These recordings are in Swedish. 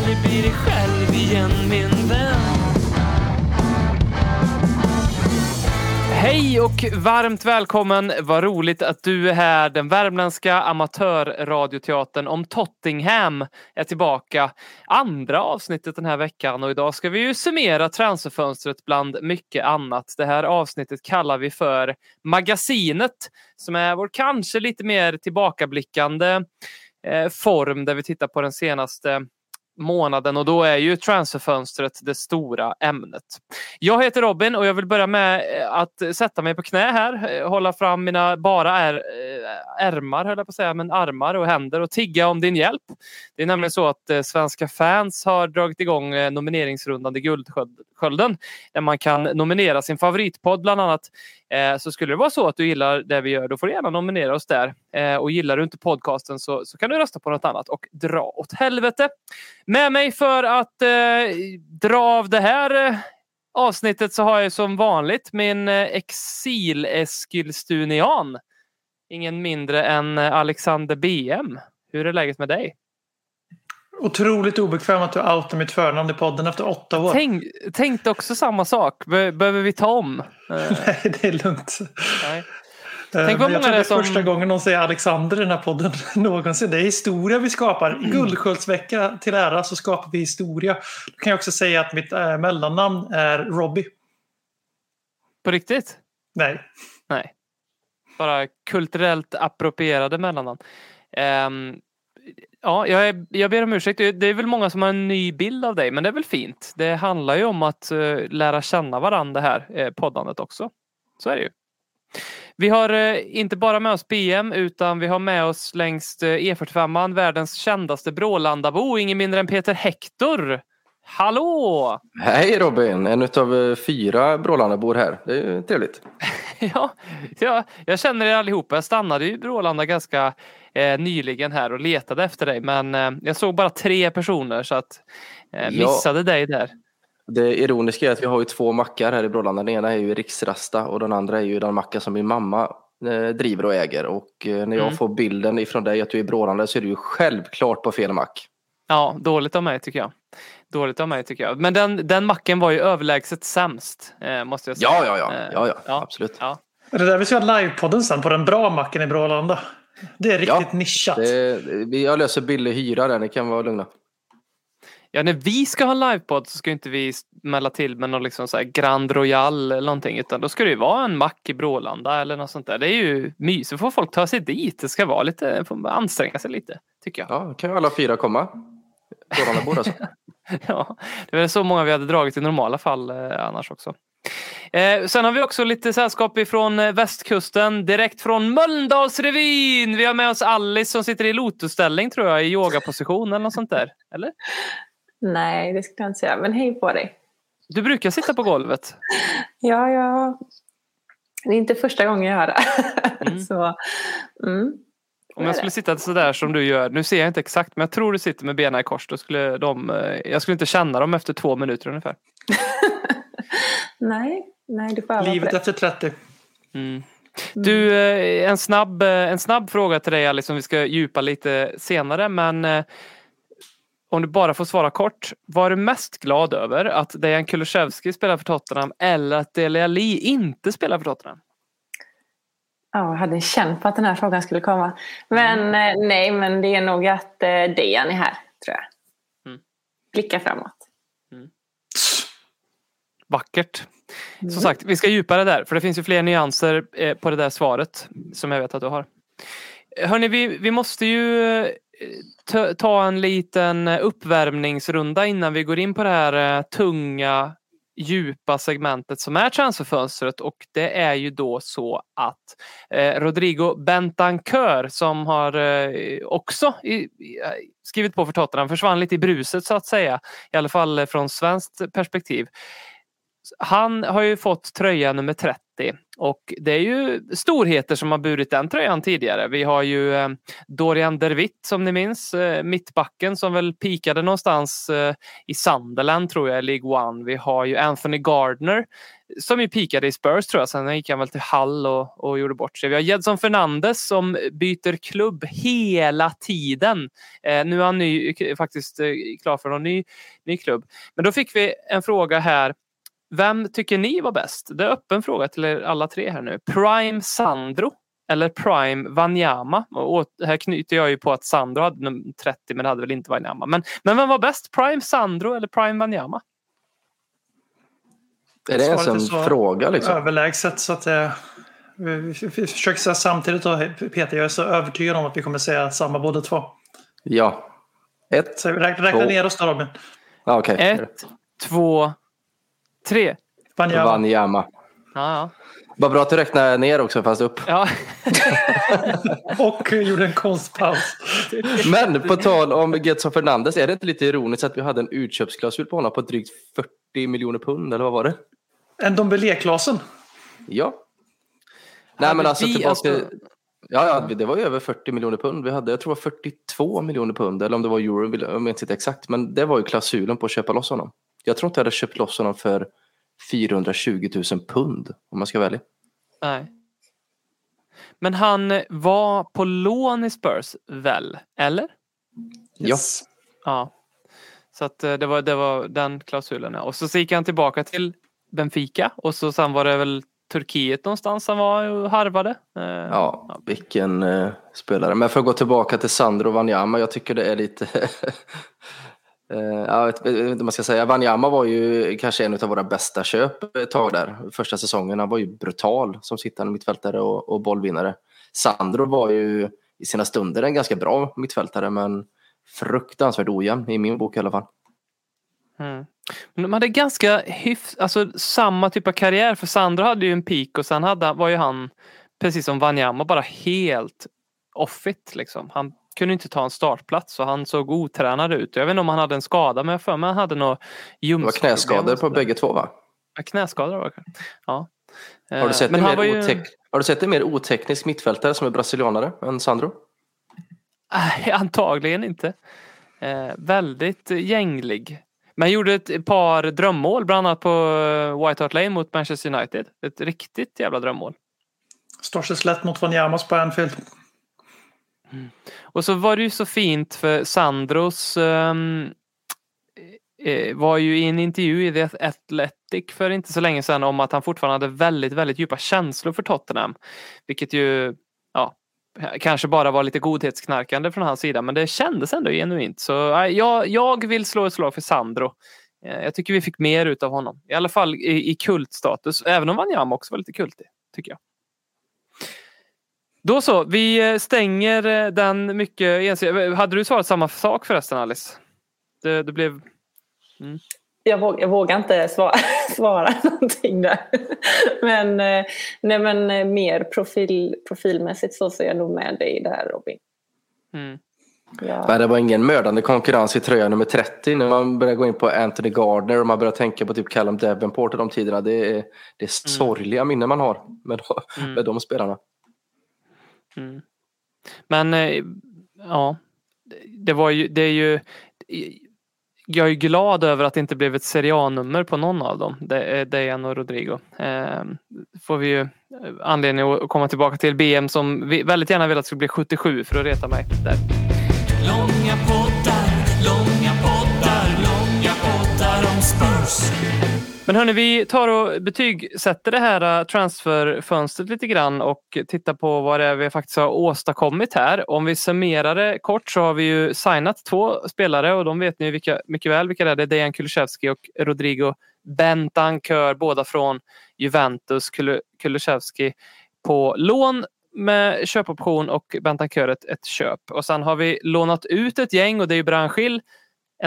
aldrig bli dig själv igen min vän Hej och varmt välkommen! Vad roligt att du är här. Den värmländska amatörradioteatern om Tottingham är tillbaka. Andra avsnittet den här veckan och idag ska vi ju summera transferfönstret bland mycket annat. Det här avsnittet kallar vi för Magasinet som är vår kanske lite mer tillbakablickande eh, form där vi tittar på den senaste månaden och då är ju transferfönstret det stora ämnet. Jag heter Robin och jag vill börja med eh, att sätta mig på knä här, eh, hålla fram mina bara är, eh, ärmar, höll jag på att säga, men armar och händer och tigga om din hjälp. Det är nämligen så att svenska fans har dragit igång nomineringsrundan till Guldskölden där man kan nominera sin favoritpodd bland annat. Så skulle det vara så att du gillar det vi gör, då får du gärna nominera oss där. Och gillar du inte podcasten så, så kan du rösta på något annat och dra åt helvete. Med mig för att eh, dra av det här eh, avsnittet så har jag som vanligt min eh, exil-eskilstunian. Ingen mindre än eh, Alexander BM. Hur är läget med dig? Otroligt obekväm att du outar mitt förnamn i podden efter åtta år. Tänk, tänkte också samma sak. Be- behöver vi ta om? Eh, Nej, det är lugnt. nej. Eh, Tänk vad många det är som- första gången någon säger Alexander i den här podden någonsin. Det är historia vi skapar. Mm. Guldsköldsvecka till ära så skapar vi historia. Då kan jag också säga att mitt äh, mellannamn är Robbie. På riktigt? Nej. Nej. Bara kulturellt approprierade mellannamn. Ehm, ja, jag, är, jag ber om ursäkt. Det är väl många som har en ny bild av dig, men det är väl fint. Det handlar ju om att eh, lära känna varandra det här eh, poddandet också. Så är det ju. Vi har eh, inte bara med oss BM utan vi har med oss längst eh, E45an världens kändaste Brålandabo, ingen mindre än Peter Hector. Hallå! Hej Robin, en utav fyra Brålandabor här. Det är ju trevligt. Ja, ja, jag känner er allihopa. Jag stannade i Brålanda ganska eh, nyligen här och letade efter dig men eh, jag såg bara tre personer så att eh, Ja. missade dig där. Det ironiska är att vi har ju två mackar här i Brålanda. Den ena är ju Riksrasta och den andra är ju den macka som min mamma eh, driver och äger. Och eh, när jag Mm. får bilden ifrån dig att du är i Brålanda så är du ju självklart på fel mack. Ja, dåligt av mig tycker jag. Dåligt av mig tycker jag. Men den, den macken var ju överlägset sämst eh, måste jag säga. Ja, ja, ja, Eh, ja, ja, ja. absolut. Ja. Det där vi ska ha livepodden sen på den bra macken i Brålanda? Det är riktigt Ja, nischat. Det, vi- jag löser billig hyra där, ni kan vara lugna. Ja, när vi ska ha livepodd så ska inte vi smälla till med någon liksom så Grand Royal eller någonting utan då ska det ju vara en mack i Brålanda eller något sånt där. Det är ju mysigt. får folk ta sig dit. Det ska vara lite, får anstränga sig lite tycker jag. Ja, då kan ju alla fyra komma. Brålandabor alltså. Ja, det är väl så många vi hade dragit i normala fall eh, annars också. Eh, sen har vi också lite sällskap ifrån eh, västkusten, direkt från Mölndalsrevyn. Vi har med oss Alice som sitter i lotusställning tror jag, i yogaposition eller något sånt där. Eller? Nej, det skulle jag inte säga. Men hej på dig. Du brukar sitta på golvet. Ja, ja. Det är inte första gången jag gör det. Mm. Så, mm. Om jag skulle sitta sådär som du gör, nu ser jag inte exakt, men jag tror du sitter med benen i kors. Då skulle de, eh, jag skulle inte känna dem efter två minuter ungefär. Nej, nej, du får Livet efter 30. Mm. Du, eh, en snabb, eh, en snabb fråga till dig Alice som vi ska djupa lite senare. Men om du bara får svara kort. Vad är du mest glad över? Att Dejan Kulusevski spelar för Tottenham eller att Dele Alli inte spelar för Tottenham? Ja, jag hade känt på att den här frågan skulle komma. Men Mm. eh, nej, men det är nog att eh, Dejan är här, tror jag. Mm. Blicka framåt. Vackert. Som sagt, vi ska djupa det där för det finns ju fler nyanser eh, på det där svaret som jag vet att du har. Hörni, vi, vi måste ju Eh, ta, en liten uppvärmningsrunda innan vi går in på det här eh, tunga djupa segmentet som är transferfönstret och det är ju då så att eh, Rodrigo Bentancur som har eh, också i, i, eh, skrivit på för Tottenham försvann lite i bruset så att säga. I alla fall från svenskt perspektiv. Han har ju fått tröja nummer 30 och det är ju storheter som har burit den tröjan tidigare. Vi har ju eh, Dorian Derwitt som ni minns, eh, mittbacken som väl pikade någonstans eh, i Sunderland tror jag, i League One. Vi har ju Anthony Gardner som ju pikade i Spurs tror jag, sen gick han väl till Hull och, och gjorde bort sig. Vi har Jedson Fernandes som byter klubb hela tiden. Eh, nu är han ny, eh, faktiskt eh, klar för någon ny, ny klubb. Men då fick vi en fråga här vem tycker ni var bäst? Det är öppen fråga till er alla tre här nu. Prime Sandro eller Prime Wanyama? Och här knyter jag ju på att Sandro hade nummer 30 men det hade väl inte Wanyama. Men, men vem var bäst? Prime Sandro eller Prime Wanyama? Är det ens en fråga liksom? Överlägset så att det... Vi, vi, vi försöker säga samtidigt då, Peter, jag är så övertygad om att vi kommer säga samma båda två. Ja. Ett. Så räkna, räkna Två. ner oss då Robin. Ja, Okej. Ett, två, tre. Wanyama. Wanyama. Ja, ja. Vad bra att du räknar ner också fast upp. ja. Och gjorde en konstpaus. Men på tal om Getson Fernandes, är det inte lite ironiskt att vi hade en utköpsklausul på honom på drygt 40 miljoner pund, eller vad var det? En Dombele-klasen. Ja. Nej men alltså tillbaka alltså- till... Ja, ja, det var ju över 40 miljoner pund. Vi hade, jag tror det var 42 miljoner pund, eller om det var euro, vill- jag inte exakt. Men det var ju klausulen på att köpa loss honom. Jag tror inte jag hade köpt loss honom för 420 000 pund, om man ska välja. Nej. Men han var på lån i Spurs, väl? Eller? Yes. Ja. Så att eh, det var, det var den klausulen. Och så gick han tillbaka till Benfica och så sen var det väl Turkiet någonstans han var och harvade. Eh, Ja, vilken eh, spelare. Men för att gå tillbaka till Sandro Wanyama, jag tycker det är lite... Eh, jag, vet, inte vad man ska säga. Wanyama var ju kanske en av våra bästa köp ett tag där. Första säsongen. Han var ju brutal som sittande mittfältare och, och bollvinnare. Sandro var ju i sina stunder en ganska bra mittfältare, men fruktansvärt ojämn i min bok i alla fall. Mm. Men de hade ganska hyfs, alltså samma typ av karriär för Sandro hade ju en peak och sen hade, var ju han precis som Wanyama bara helt offit liksom. Han kunde inte ta en startplats och han såg otränad ut. Jag vet inte om han hade en skada men jag för mig han hade något Det var ljumskproblem knäskador på bägge två va? Ja, Knäskador var det. Ja. Har Eh, du sett, men en han mer, var ju otek- har du sett en mer oteknisk mittfältare som är brasilianare än Sandro? Nej, antagligen inte. Eh, väldigt gänglig. Men gjorde ett par drömmål bland annat på eh, White Hart Lane mot Manchester United. Ett riktigt jävla drömmål. Står sig slätt mot Wanyamas på Anfield. Mm. Och så var det ju så fint för Sandros um, var ju i en intervju i The Athletic för inte så länge sedan om att han fortfarande hade väldigt, väldigt djupa känslor för Tottenham. Vilket ju, ja, kanske bara var lite godhetsknarkande från hans sida, men det kändes ändå genuint. Så eh, jag, jag vill slå ett slag för Sandro. Jag tycker vi fick mer ut av honom. I alla fall i, i kultstatus, även om Wanyama också var lite kultig, tycker jag. Då så, vi eh, stänger eh, den mycket ensidiga. Hade du svarat samma sak förresten Alice? Det, det blev... Jag, våg, jag vågar inte svara, svara någonting där. Men, eh, nej, men mer profil, profilmässigt så ser jag nog med dig där Robin. Mm. Ja. Men det var ingen mördande konkurrens i tröja nummer 30 när man börjar gå in på Anthony Gardner och man börjar tänka på typ Callum Davenport och de tiderna. Det är, det är sorgliga minnen man har med, Mm. med de spelarna. Mm. Men eh, ja, det var ju, det är ju jag är glad över att det inte blev ett serialnummer på någon av dem. Dejan och Rodrigo. Eh, får vi ju eh, anledning att komma tillbaka till BM som vi väldigt gärna vill att det ska bli 77 för att reta mig där. Långa poddar, långa Spurs. Men hörni, vi tar och betygsätter det här äh, transferfönstret lite grann och tittar på vad det är vi faktiskt har åstadkommit här. Om vi summerar det kort så har vi ju signat två spelare och de vet ni vilka, mycket väl vilka det är. Det är Dejan Kulusevski och Rodrigo Bentancur, båda från Juventus. Kulusevski på lån med köpoption och Bentancur ett, ett köp. Och sen har vi lånat ut ett gäng och det är ju Branschil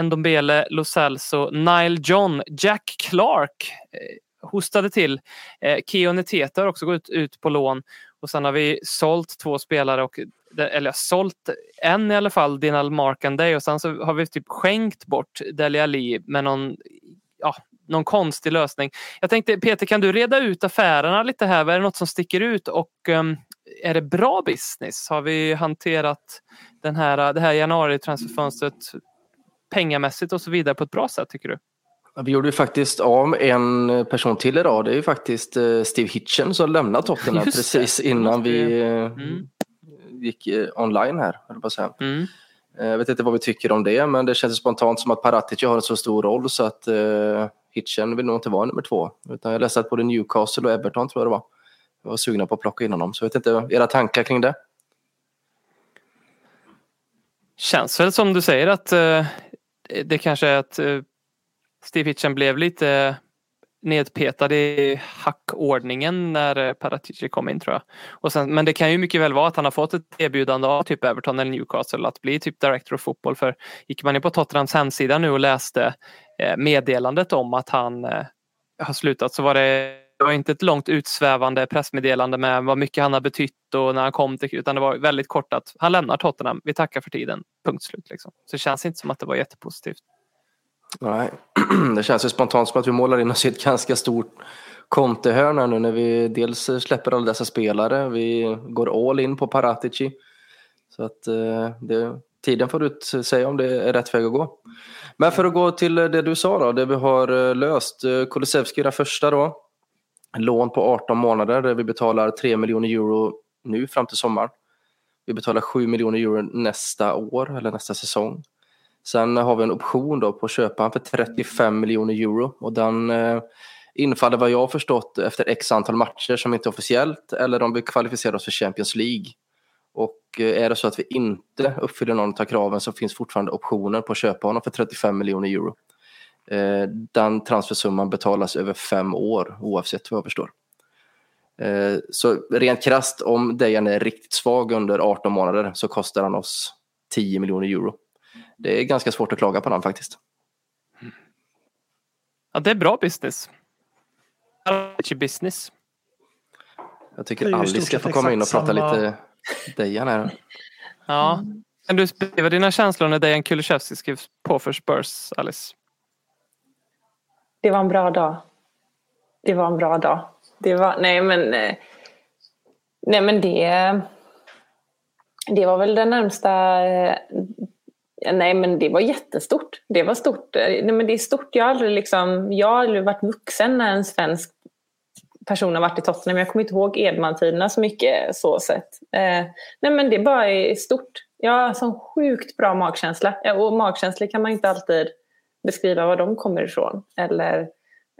Ndombele, Lo Celso, Nile John, Jack Clark eh, hostade till. Eh, Keo Neteta har också gått ut på lån och sen har vi sålt två spelare och eller sålt en i alla fall, Dinal Markanday och sen så har vi typ skänkt bort Deli Ali med någon ja, någon konstig lösning. Jag tänkte Peter, kan du reda ut affärerna lite här? Är det något som sticker ut och um, är det bra business? Har vi hanterat den här, det här januari-transferfönstret pengamässigt och så vidare på ett bra sätt tycker du? Vi gjorde ju faktiskt av med en person till idag. Det är ju faktiskt eh, Steve Hitchen som lämnade Tottenham precis innan vi eh, mm. gick eh, online här. Mm. Jag vet inte vad vi tycker om det, men det känns spontant som att Paratici har en så stor roll så att Hitchen vill nog inte vara nummer två. Utan jag läste att både Newcastle och Everton tror jag det var. Jag var sugna på att plocka in honom. Så jag vet inte, era tankar kring det? Känns väl som du säger att det kanske är att eh, Steve Hitchen blev lite nedpetad i hackordningen när eh, Paratici kom in tror jag. Och sen, men det kan ju mycket väl vara att han har fått ett erbjudande av typ Everton eller Newcastle att bli typ director of football. För gick man in på Tottenhams hemsida nu och läste eh, meddelandet om att han har slutat så var det var inte ett långt utsvävande pressmeddelande med vad mycket han har betytt och när han kom till utan det var väldigt kort att han lämnar Tottenham. Vi tackar för tiden. Punkt slut. Liksom. Så det känns inte som att det var jättepositivt. Nej, det känns ju spontant som att vi målar in oss i ett ganska stort kontehörn nu när vi dels släpper alla dessa spelare, vi går all in på Paratici. Så att eh, det, tiden får ut säga om det är rätt väg att gå. Men för att gå till det du sa då, det vi har eh, löst. Eh, Kulusevski det den första då. Lån på 18 månader där vi betalar 3 miljoner euro nu fram till sommaren. Vi betalar 7 miljoner euro nästa år eller nästa säsong. Sen har vi en option då på att köpa han för 35 miljoner euro och den eh, infaller vad jag har förstått efter x antal matcher som inte är officiellt eller om vi kvalificerar oss för Champions League. Och eh, är det så att vi inte uppfyller någon av kraven så finns fortfarande optioner på att köpa honom för 35 miljoner euro. Eh, den transfersumman betalas över fem år oavsett vad jag förstår. Eh, så rent krast om Dejan är riktigt svag under 18 månader så kostar han oss 10 miljoner euro det är ganska svårt att klaga på den faktiskt. Ja, det är bra business. business. Jag tycker Alice ska få komma in och prata samma... lite Dejan här. Ja. Kan du beskriva dina känslor när Dejan Kulusevski skrev på för Spurs, Alice? Det var en bra dag. Det var en bra dag. Det var, nej men, eh, nej men det, det var väl den närmsta eh, Nej men det var jättestort. Det var stort. Eh, nej, men det är stort. Jag har aldrig, liksom, jag har aldrig varit vuxen när en svensk person har varit i Tottenham. Jag kommer inte ihåg Edman-tiderna så mycket så sett. Eh, nej men det bara är stort. Jag har sån sjukt bra magkänsla. Och magkänslor kan man inte alltid beskriva var de kommer ifrån. Eller,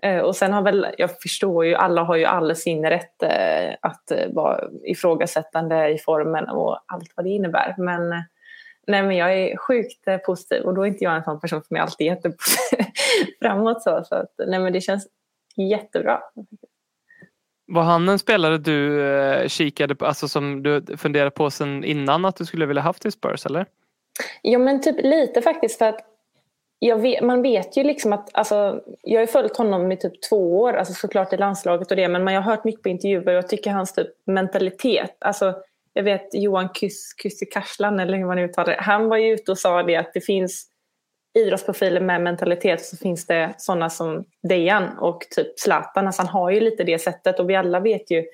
eh, och sen har väl, jag förstår ju, alla har ju all sin rätt eh, att eh, vara ifrågasättande i formen och allt vad det innebär. Men Nej, men jag är sjukt positiv och då är inte jag en sån person som är alltid jättepositiv framåt. Så, så att, nej, men det känns jättebra. Var han en spelare du kikade på, alltså som du funderade på sen innan att du skulle vilja haft i Spurs eller? Ja men typ lite faktiskt för att vet, man vet ju liksom att, alltså, jag har följt honom i typ två år, alltså såklart i landslaget och det, men man har hört mycket på intervjuer och jag tycker hans typ mentalitet, alltså jag vet Johan Kyssikaslan, eller hur man uttalar det, han var ju ute och sa det att det finns idrottsprofiler med mentalitet så finns det sådana som Dejan och typ Zlatan. Alltså han har ju lite det sättet och vi alla vet ju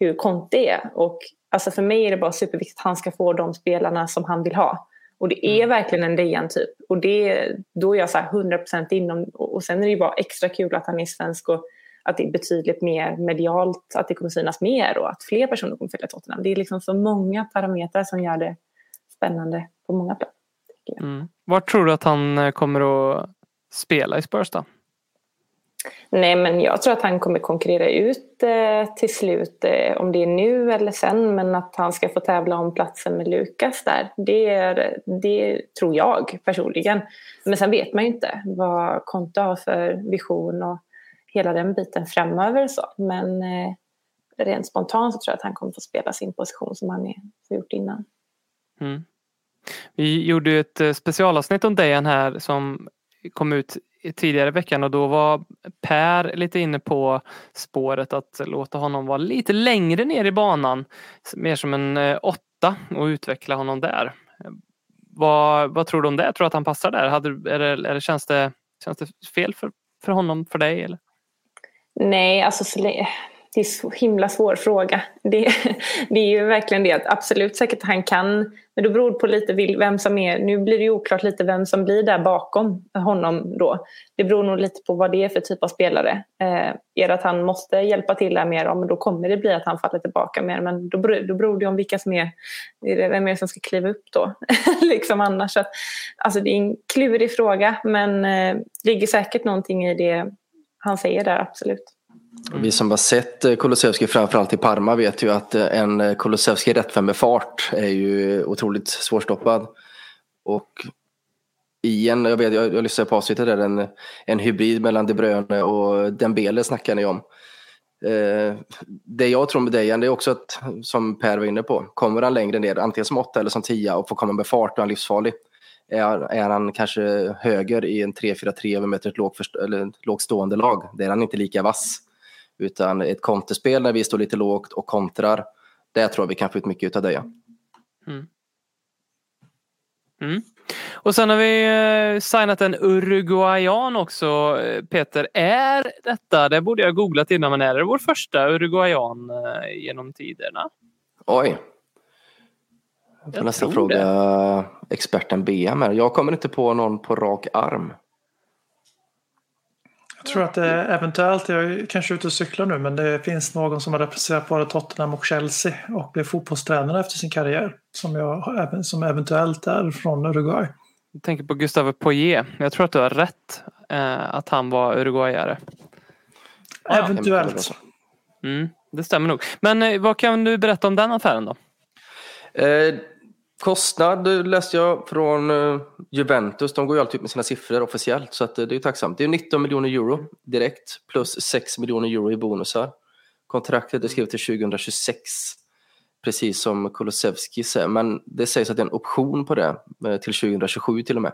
hur Conte är. Och alltså för mig är det bara superviktigt att han ska få de spelarna som han vill ha. Och det är mm. verkligen en Dejan-typ. Och det, då är jag så 100% inom. Och sen är det ju bara extra kul att han är svensk och att det är betydligt mer medialt, att det kommer synas mer och att fler personer kommer följa Tottenham. Det är liksom så många parametrar som gör det spännande på många plan. Mm. Var tror du att han eh, kommer att spela i Spurs då? Nej, men jag tror att han kommer konkurrera ut eh, till slut, eh, om det är nu eller sen, men att han ska få tävla om platsen med Lukas där, det, är, det tror jag personligen. Men sen vet man ju inte vad Konto har för vision och hela den biten framöver. Så. Men eh, rent spontant så tror jag att han kommer få spela sin position som han har gjort innan. Mm. Vi gjorde ju ett eh, specialavsnitt om Dejan här som kom ut tidigare i veckan och då var Per lite inne på spåret att låta honom vara lite längre ner i banan. Mer som en eh, åtta och utveckla honom där. Vad, vad tror du om det? Tror du att han passar där? Hade, är det, är det, känns, det, känns det fel för, för honom, för dig? Eller? Nej, alltså det är så himla svår fråga. Det, det är ju verkligen det att absolut säkert han kan, men det beror på lite vem som är, nu blir det ju oklart lite vem som blir där bakom honom då. Det beror nog lite på vad det är för typ av spelare. Eh, är det att han måste hjälpa till där mer, men då kommer det bli att han faller tillbaka mer, men då beror, då beror det om vilka som är, är det vem är det som ska kliva upp då? liksom annars. Så att, alltså det är en klurig fråga, men eh, ligger säkert någonting i det han säger där, absolut. Mm. Vi som har sett eh, Kulusevski framförallt i Parma vet ju att eh, en eh, Kulusevski rättvänd med fart är ju otroligt svårstoppad. Och i en, jag, vet, jag, jag lyssnade på avsnittet där, en, en hybrid mellan De Bruyne och Dembele snackar ni om. Eh, det jag tror med Dejan det är också att, som Per var inne på, kommer han längre ner, antingen som åtta eller som tia och får komma med fart och han är livsfarlig. Är, är han kanske höger i en 3-4-3 över möter ett lågt, eller stående lag, där är han inte lika vass. Utan ett konterspel när vi står lite lågt och kontrar, där tror jag vi kan få ut mycket av det. Mm. Och sen har vi eh, signat en Uruguayan också, eh, Peter. Är detta, det borde jag googlat innan, men är det vår första Uruguayan eh, genom tiderna? Oj. Jag får Jag nästan fråga experten BM här. Jag kommer inte på någon på rak arm. Jag tror att det är eventuellt, jag är kanske ute och cyklar nu, men det finns någon som har representerat både Tottenham och Chelsea och blev fotbollstränare efter sin karriär. Som, jag, som eventuellt är från Uruguay. Jag tänker på Gustave Poirier. Jag tror att du har rätt eh, att han var uruguayare. Eventuellt. Mm, det stämmer nog. Men eh, vad kan du berätta om den affären då? Eh, kostnad eh, läste jag från eh, Juventus. De går ju alltid ut med sina siffror officiellt så att, eh, det är tacksamt. Det är 19 miljoner euro direkt plus 6 miljoner euro i bonusar. Kontraktet är skrivet till 2026. Precis som Kulusevski säger. Men det sägs att det är en option på det till 2027 till och med.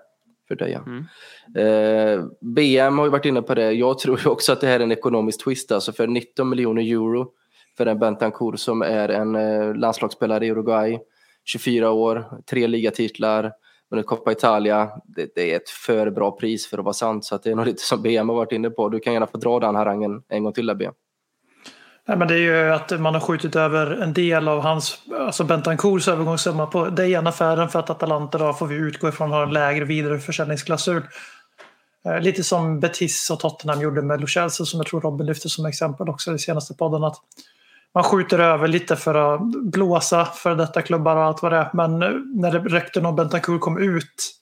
För Dejan. Eh, BM har ju varit inne på det. Jag tror ju också att det här är en ekonomisk twist. Alltså för 19 miljoner euro för en Bentancourt som är en landslagsspelare i Uruguay. 24 år, tre ligatitlar, vunnit Coppa Italia. Det, det är ett för bra pris för att vara sant. Så att det är nog lite som BM har varit inne på. Du kan gärna få dra den harangen en gång till där BM. Nej, men det är ju att man har skjutit över en del av hans, alltså Bentancourts övergångssumma på den affären för att Atalanta då får vi utgå ifrån har en lägre vidareförsäljningsklausul. Eh, lite som Betis och Tottenham gjorde med Lo som jag tror Robin lyfte som exempel också i senaste podden. Att man skjuter över lite för att blåsa för detta klubbar och allt vad det är. Men när det räckte någon Bentancur kom ut,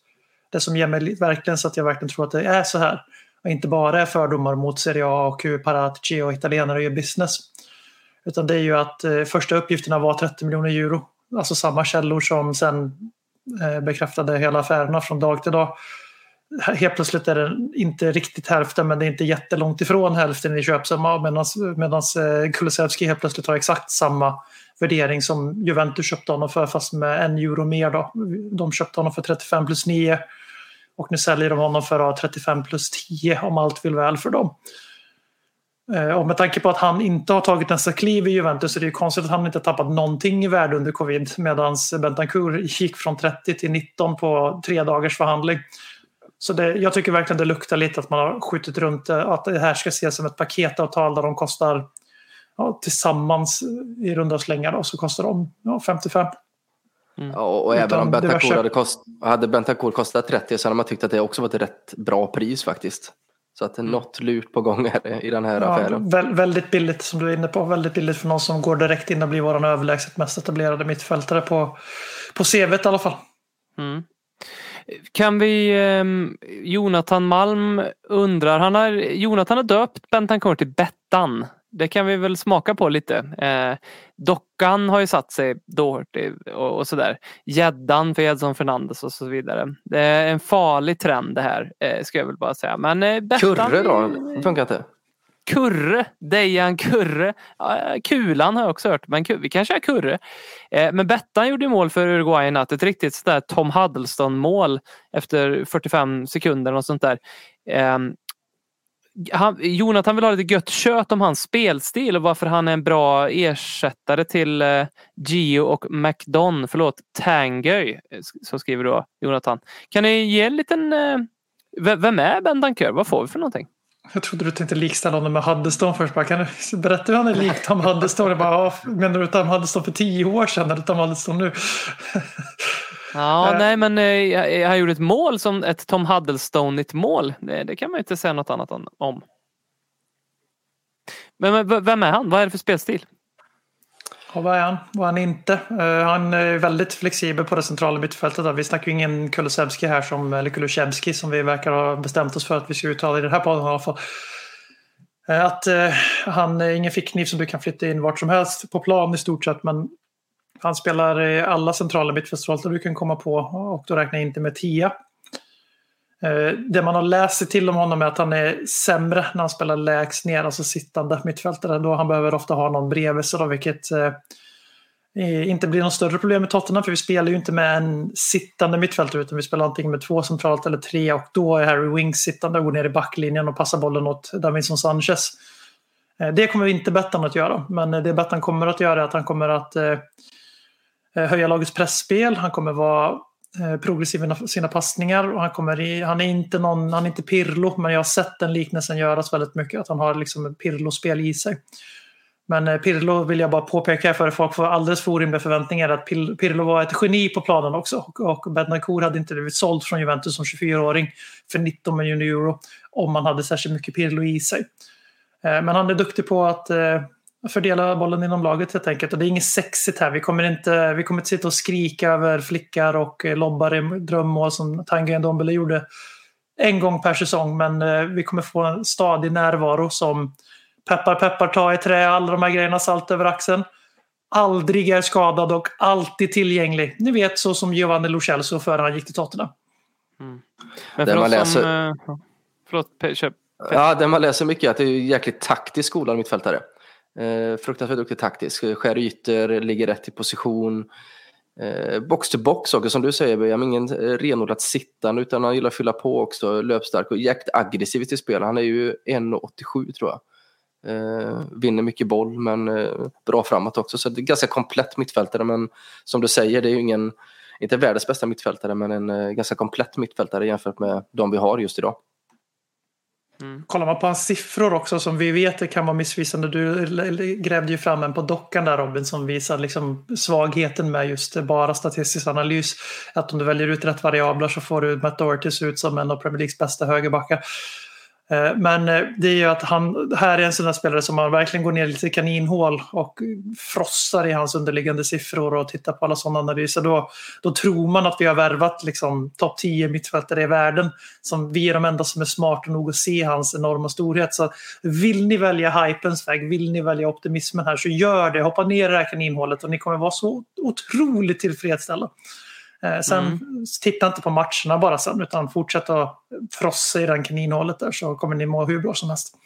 det som ger mig verkligen så att jag verkligen tror att det är så här och inte bara är fördomar mot Serie A och hur Paratici och italienare gör business. Utan det är ju att eh, första uppgifterna var 30 miljoner euro. Alltså samma källor som sen eh, bekräftade hela affärerna från dag till dag. Helt plötsligt är det inte riktigt hälften men det är inte jättelångt ifrån hälften i köpsumma medan eh, Kulusevski helt plötsligt har exakt samma värdering som Juventus köpte honom för fast med en euro mer. Då. De köpte honom för 35 plus 9 och nu säljer de honom för 35 plus 10 om allt vill väl för dem. Eh, och med tanke på att han inte har tagit nästa kliv i Juventus så är det ju konstigt att han inte har tappat någonting i värde under covid medan Bentancur gick från 30 till 19 på tre dagars förhandling. Så det, jag tycker verkligen det luktar lite att man har skjutit runt det, att det här ska ses som ett paketavtal där de kostar ja, tillsammans i runda slängar då, så kostar de ja, 55. Ja, och och även om diverse- hade, kost, hade Bentancourt kostat 30 så hade man tyckt att det också var ett rätt bra pris faktiskt. Så att det är något lurt på gång här i den här Ja, affären. vä- väldigt billigt som du är inne på. Väldigt billigt för någon som går direkt in och blir vår överlägset mest etablerade mittfältare på, på CVt i alla fall. Mm. Kan vi, Eh, Jonathan Malm undrar, han har, Jonathan har döpt Bentancourt till Bettan. Det kan vi väl smaka på lite. Eh, dockan har ju satt sig dåligt och, och sådär. Gäddan för Edson Fernandes och så vidare. Det är en farlig trend det här, eh, ska jag väl bara säga. Men eh, Bettan... Kurre då? Funkar inte? Kurre, Dejan Kurre. Ja, Kulan har jag också hört, men vi kanske är Kurre. Eh, men Bettan gjorde mål för Uruguay i natt. Ett riktigt sådär Tom Huddleston mål efter 45 sekunder och sånt där. Ehm, han, Jonathan vill ha lite gött kött om hans spelstil och varför han är en bra ersättare till eh, Gio och McDon. Förlåt, Tanguy, eh, så skriver då Jonathan. Kan ni ge en liten... Eh, vem är Ben Dankör? Vad får vi för någonting? Jag trodde du tänkte likställa honom med Huddeston först. Bara, kan du berätta hur han är lik Tom Huddeston? Jag bara, menar du Tom Huddeston för tio år sedan eller Tom Huddeston nu? Ja, uh, nej men eh, han gjorde ett mål som ett Tom Huddlestonigt mål. Det, det, kan man inte säga något annat om. Men, men vem är han? Vad är det för spelstil? Och vad är han? Vad är han inte? Uh, han är väldigt flexibel på det centrala mittfältet. Vi snackar ju ingen Kulusevski här, som, eller Kulusevski som vi verkar ha bestämt oss för att vi ska uttala i den här podden i alla fall. Eh, att uh, han är ingen fickkniv som du kan flytta in vart som helst på plan i stort sett. Men han spelar i alla centrala mittfältsroller du kan komma på och då räknar jag inte med Tia. Eh, det man har läst sig till om honom är att han är sämre när han spelar lägst ner, alltså sittande mittfältare. Då han behöver ofta ha någon bredvid sig, då, vilket eh, inte blir något större problem med Tottenham. För vi spelar ju inte med en sittande mittfältare utan vi spelar antingen med två centralt eller tre och då är Harry Wings sittande och går ner i backlinjen och passar bollen åt Davinson Sanchez. Eh, det kommer inte Bettan att göra, men det Bettan kommer att göra är att han kommer att eh, eh höja lagets pressspel. Han kommer vara Eh, Progressiv i sina passningar. Och han, kommer i, han, är inte någon, han är inte Pirlo, men jag har sett den liknelsen göras väldigt mycket. Att han har liksom Pirlo-spel i sig. Men eh, Pirlo vill jag bara påpeka för att folk får alldeles för orimliga förväntningar att Pirlo var ett geni på planen också. Och, och hade inte blivit såld från Juventus som 24-åring för 19 miljoner euro om man hade särskilt mycket Pirlo i sig. Eh, men han är duktig på att fördela bollen inom laget helt enkelt. Och det är inget sexigt här. Vi kommer inte, vi kommer inte sitta och skrika över flickar och eh, lobbar i drömmål som Tanguy Ndombele gjorde en gång per säsong. Men eh, vi kommer få en stadig närvaro som peppar peppar ta i trä, alla de här grejerna, salt över axeln. Aldrig är skadad och alltid tillgänglig. Ni vet så som Giovanni Lo Celso före han gick till Tottenham. Mm. Men för oss läser... som... Eh, förlåt, köp. Ja, det man läser mycket är att det är jäkligt taktisk skola mittfältare. Eh, fruktansvärt duktig taktisk, skär ytor, ligger rätt i position. Eh, box to box också som du säger, Benjamin, ingen eh, renodlat sittande utan han gillar att fylla på också, löpstark och jäkligt aggressiv i spel. Han är ju 1,87 tror jag. Eh, vinner mycket boll men eh, bra framåt också. Så det är ganska komplett mittfältare men som du säger, det är ju ingen, inte världens bästa mittfältare men en eh, ganska komplett mittfältare jämfört med de vi har just idag. Mm. Kollar man på hans siffror också som vi vet det kan vara missvisande. Du grävde ju fram en på dockan där Robin som visar liksom svagheten med just bara statistisk analys. Att om du väljer ut rätt variabler så får du Matt Doherty se ut som en av Premier Leagues bästa högerbackar. Eh, men eh, det är ju att han här är en sån där spelare som man verkligen går ner lite i kaninhål och frossar i hans underliggande siffror och tittar på alla sådana analyser. Då, då tror man att vi har värvat liksom, topp 10 mittfältare i världen. Som vi är de enda som är smarta nog att se hans enorma storhet. Så vill ni välja hypens väg, vill ni välja optimismen här så gör det. Hoppa ner i det här kaninhålet och ni kommer vara så otroligt tillfredsställda. Eh, sen mm. titta inte på matcherna bara sen utan fortsätt att frossa i den kaninhålet där så kommer ni må hur bra som helst.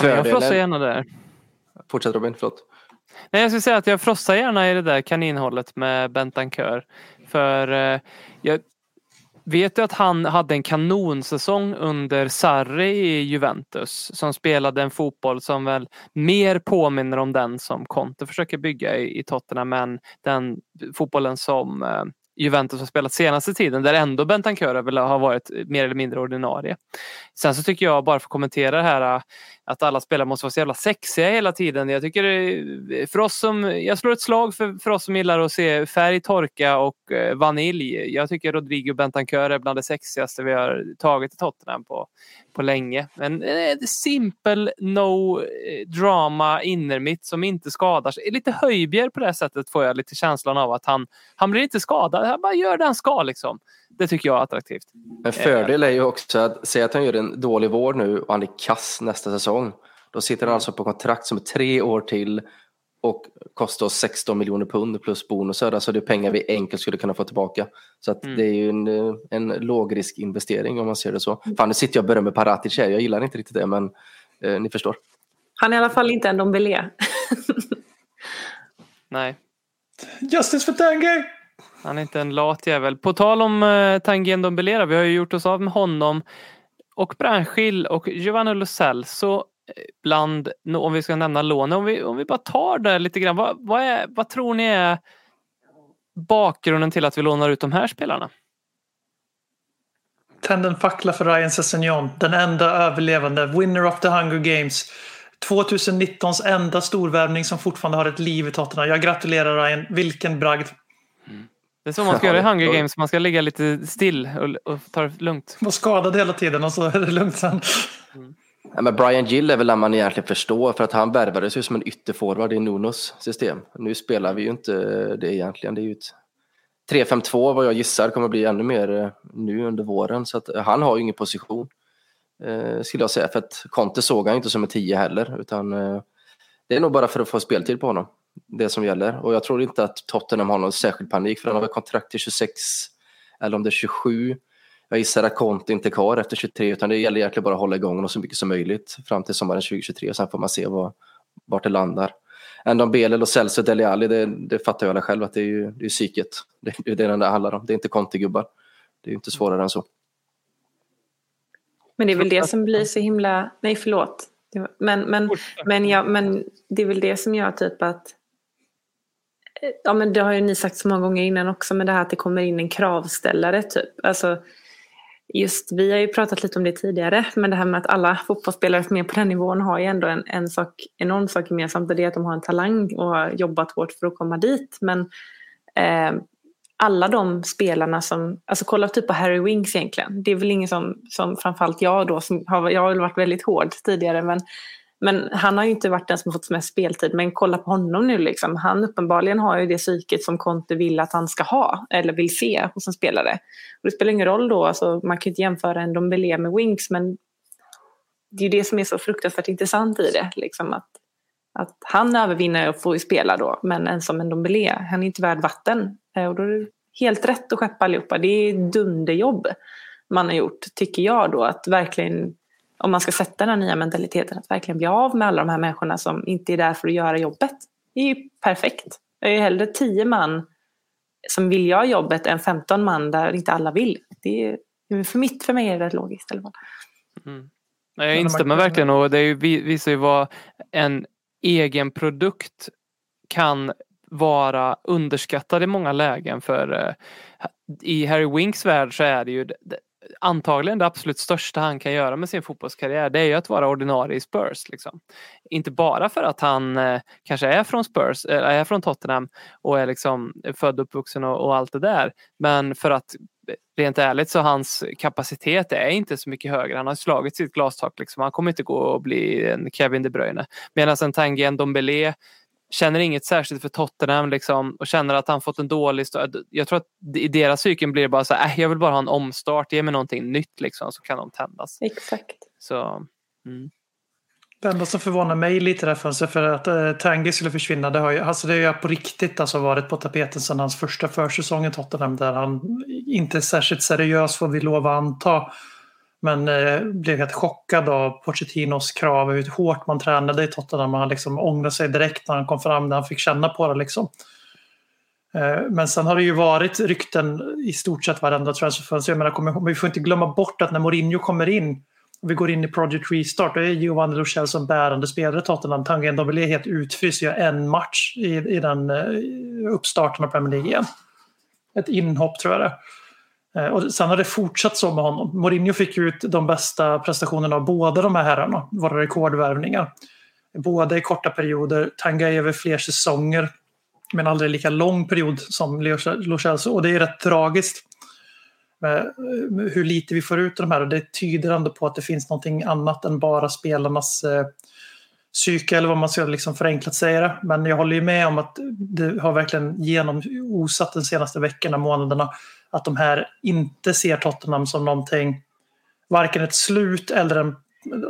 Jag frossar gärna där. Fortsätt Robin, förlåt. Nej, jag skulle säga att jag frossar gärna i det där kaninhålet med Bentancur. För eh, jag vet ju att han hade en kanonsäsong under Sarri i Juventus som spelade en fotboll som väl mer påminner om den som Conte försöker bygga i, i Tottenham än den fotbollen som eh, Juventus har spelat senaste tiden där ändå Bentancur har varit mer eller mindre ordinarie. Sen så tycker jag, bara för att kommentera det här, att alla spelare måste vara så jävla sexiga hela tiden. Jag tycker för oss som, jag slår ett slag för, för oss som gillar att se färg torka och eh, vanilj. Jag tycker Rodrigo Bentancur är bland det sexigaste vi har tagit i Tottenham på, på länge. Men eh, simpel, no eh, drama innermitt som inte skadar sig. Lite höjbjer på det sättet får jag lite känslan av att han, han blir inte skadad. Han bara gör det han ska liksom. Det tycker jag är attraktivt. En fördel är ju också att säga att han gör en dålig vård nu och han är kass nästa säsong. Då sitter han alltså på kontrakt som är tre år till och kostar 16 miljoner pund plus bonusar. Alltså det är pengar vi enkelt skulle kunna få tillbaka. Så att mm. det är ju en, en lågrisk investering om man ser det så. Fan, nu sitter jag och berömmer Paratic här. Jag gillar inte riktigt det, men eh, ni förstår. Han är i alla fall inte en Dombele. Nej, Justice för Tanguy! han är inte en lat jävel. På tal om uh, Tanguy Ndombele, vi har ju gjort oss av med honom och Branschil och Giovanni Lo Celso eh, bland, om vi ska nämna lånen, om vi, om vi bara tar det lite grann. Vad, vad, är, vad tror ni är bakgrunden till att vi lånar ut de här spelarna? Tänd en fackla för Ryan Sessegnon, den enda överlevande, winner of the Hunger Games. 2019s enda storvärvning som fortfarande har ett liv i Tottenham. Jag gratulerar Ryan, vilken bragd. Det är så man ska göra i Hunger Games, man ska ligga lite still och, och ta det lugnt. Var skadad hela tiden och så är det lugnt sen. Ja, men Brian Gill är väl den man egentligen förstår för att han värvades ju som en ytterforward i Nunos system. Nu spelar vi ju inte det egentligen. Det är ju ett 3-5-2 vad jag gissar kommer bli ännu mer eh, nu under våren. Så att han har ju ingen position eh, skulle jag säga. För att Conte såg han inte som en 10 heller. Utan eh, det är nog bara för att få speltid på honom. Det som gäller. Och jag tror inte att Tottenham har någon särskild panik för han har väl kontrakt till 26 eller om det är 27. Jag gissar att Conte inte är kvar efter 23 utan det gäller egentligen bara att hålla igång honom så mycket som möjligt fram till sommaren 2023 och sen får man se vad, vart det landar. Ändå Belel och Celso Dele Alli, det, det fattar jag alla själv att det är ju det är psyket. Det är det det handlar om. Det är inte Conte-gubbar. Det är ju inte svårare än så. Men det är väl det som blir så himla... Nej, förlåt. Det Men, men, men, ja, men det är väl det som gör typ att... Ja, men det har ju ni sagt så många gånger innan också, men det här att det kommer in en kravställare typ. Alltså, just, vi har ju pratat lite om det tidigare, men det här med att alla fotbollsspelare som är på den nivån har ju ändå en, en sak, enorm sak gemensamt och det är att de har en talang och har jobbat hårt för att komma dit. Men eh, alla de spelarna som, alltså kolla typ på Harry Winks egentligen. Det är väl ingen som, som framförallt jag då, som har, jag har väl varit väldigt hård tidigare men, men han har ju inte varit den som fått mest speltid. Men kolla på honom nu liksom. Han uppenbarligen har ju det psyket som Conte vill att han ska ha eller vill se hos en spelare. Och det spelar ingen roll då, alltså, man kan ju inte jämföra en Dombele med Winks men det är ju det som är så fruktansvärt intressant i det. Liksom, att, att han övervinner och får ju spela då, men en som en Dombele, han är inte värd vatten. Eh, och då är det helt rätt att skeppa allihopa. Det är dunderjobb man har gjort, tycker jag då, att verkligen, om man ska sätta den här nya mentaliteten, att verkligen bli av med alla de här människorna som inte är där för att göra jobbet. Det är ju perfekt. Jag är hellre tio man som vill göra jobbet än 15 man där inte alla vill. Det är, för, mitt, för mig är det rätt logiskt alla fall. Nej, Jag instämmer verkligen och det är ju, vi- visar ju vad en egen produkt kan vara underskattad i många lägen för eh, i Harry Winks värld så är det ju antagligen det absolut största han kan göra med sin fotbollskarriär det är ju att vara ordinarie i Spurs. Liksom. Inte bara för att han eh, kanske är från Spurs, eller är från Tottenham och är liksom född och uppvuxen och, och allt det där. Men för att eh, rent ärligt så hans kapacitet är inte så mycket högre. Han har slagit sitt glastak. Liksom. Han kommer inte gå och bli en Kevin De Bruyne. Medan en Tanguy Ndombele känner inget särskilt för Tottenham liksom, och känner att han fått en dålig start. Jag tror att i deras psyken blir det bara så här, äh, jag vill bara ha en omstart, ge mig någonting nytt liksom, så kan de tändas. Exakt. Så, mm. Det enda som förvånar mig lite där för, för att eh, Tanguy skulle försvinna, det har ju, alltså det har ju på riktigt alltså varit på tapeten sedan hans första försäsong i Tottenham där han inte är särskilt seriös får vi lov att anta. Men eh, blev helt chockad av Pochettinos krav, hur hårt man tränade i Tottenham. Han liksom ångrade sig direkt när han kom fram, när han fick känna på det. Liksom. Eh, men sen har det ju varit rykten i stort sett varenda transferfönster. Jag menar, vi får inte glömma bort att när Mourinho kommer in och vi går in i Project Restart, då är Giovanni Lo Celso en bärande spelare i Tottenham. Tanguy Ndombele är helt utfryst, gör en match i, i den eh, uppstarten av Premier League igen. Ett inhopp tror jag det är. Eh, och sen har det fortsatt så med honom. Mourinho fick ut de bästa prestationerna av båda de här herrarna, våra rekordvärvningar. Båda i korta perioder, Tanga över fler säsonger, men aldrig lika lång period som Lo Celso. Och det är rätt tragiskt med hur lite vi får ut av de här. Och det tyder ändå på att det finns någonting annat än bara spelarnas eh, psyke eller vad man ska liksom förenklat säga det. Men jag håller ju med om att det har verkligen genomosat de senaste veckorna, månaderna, att de här inte ser Tottenham som någonting, varken ett slut eller en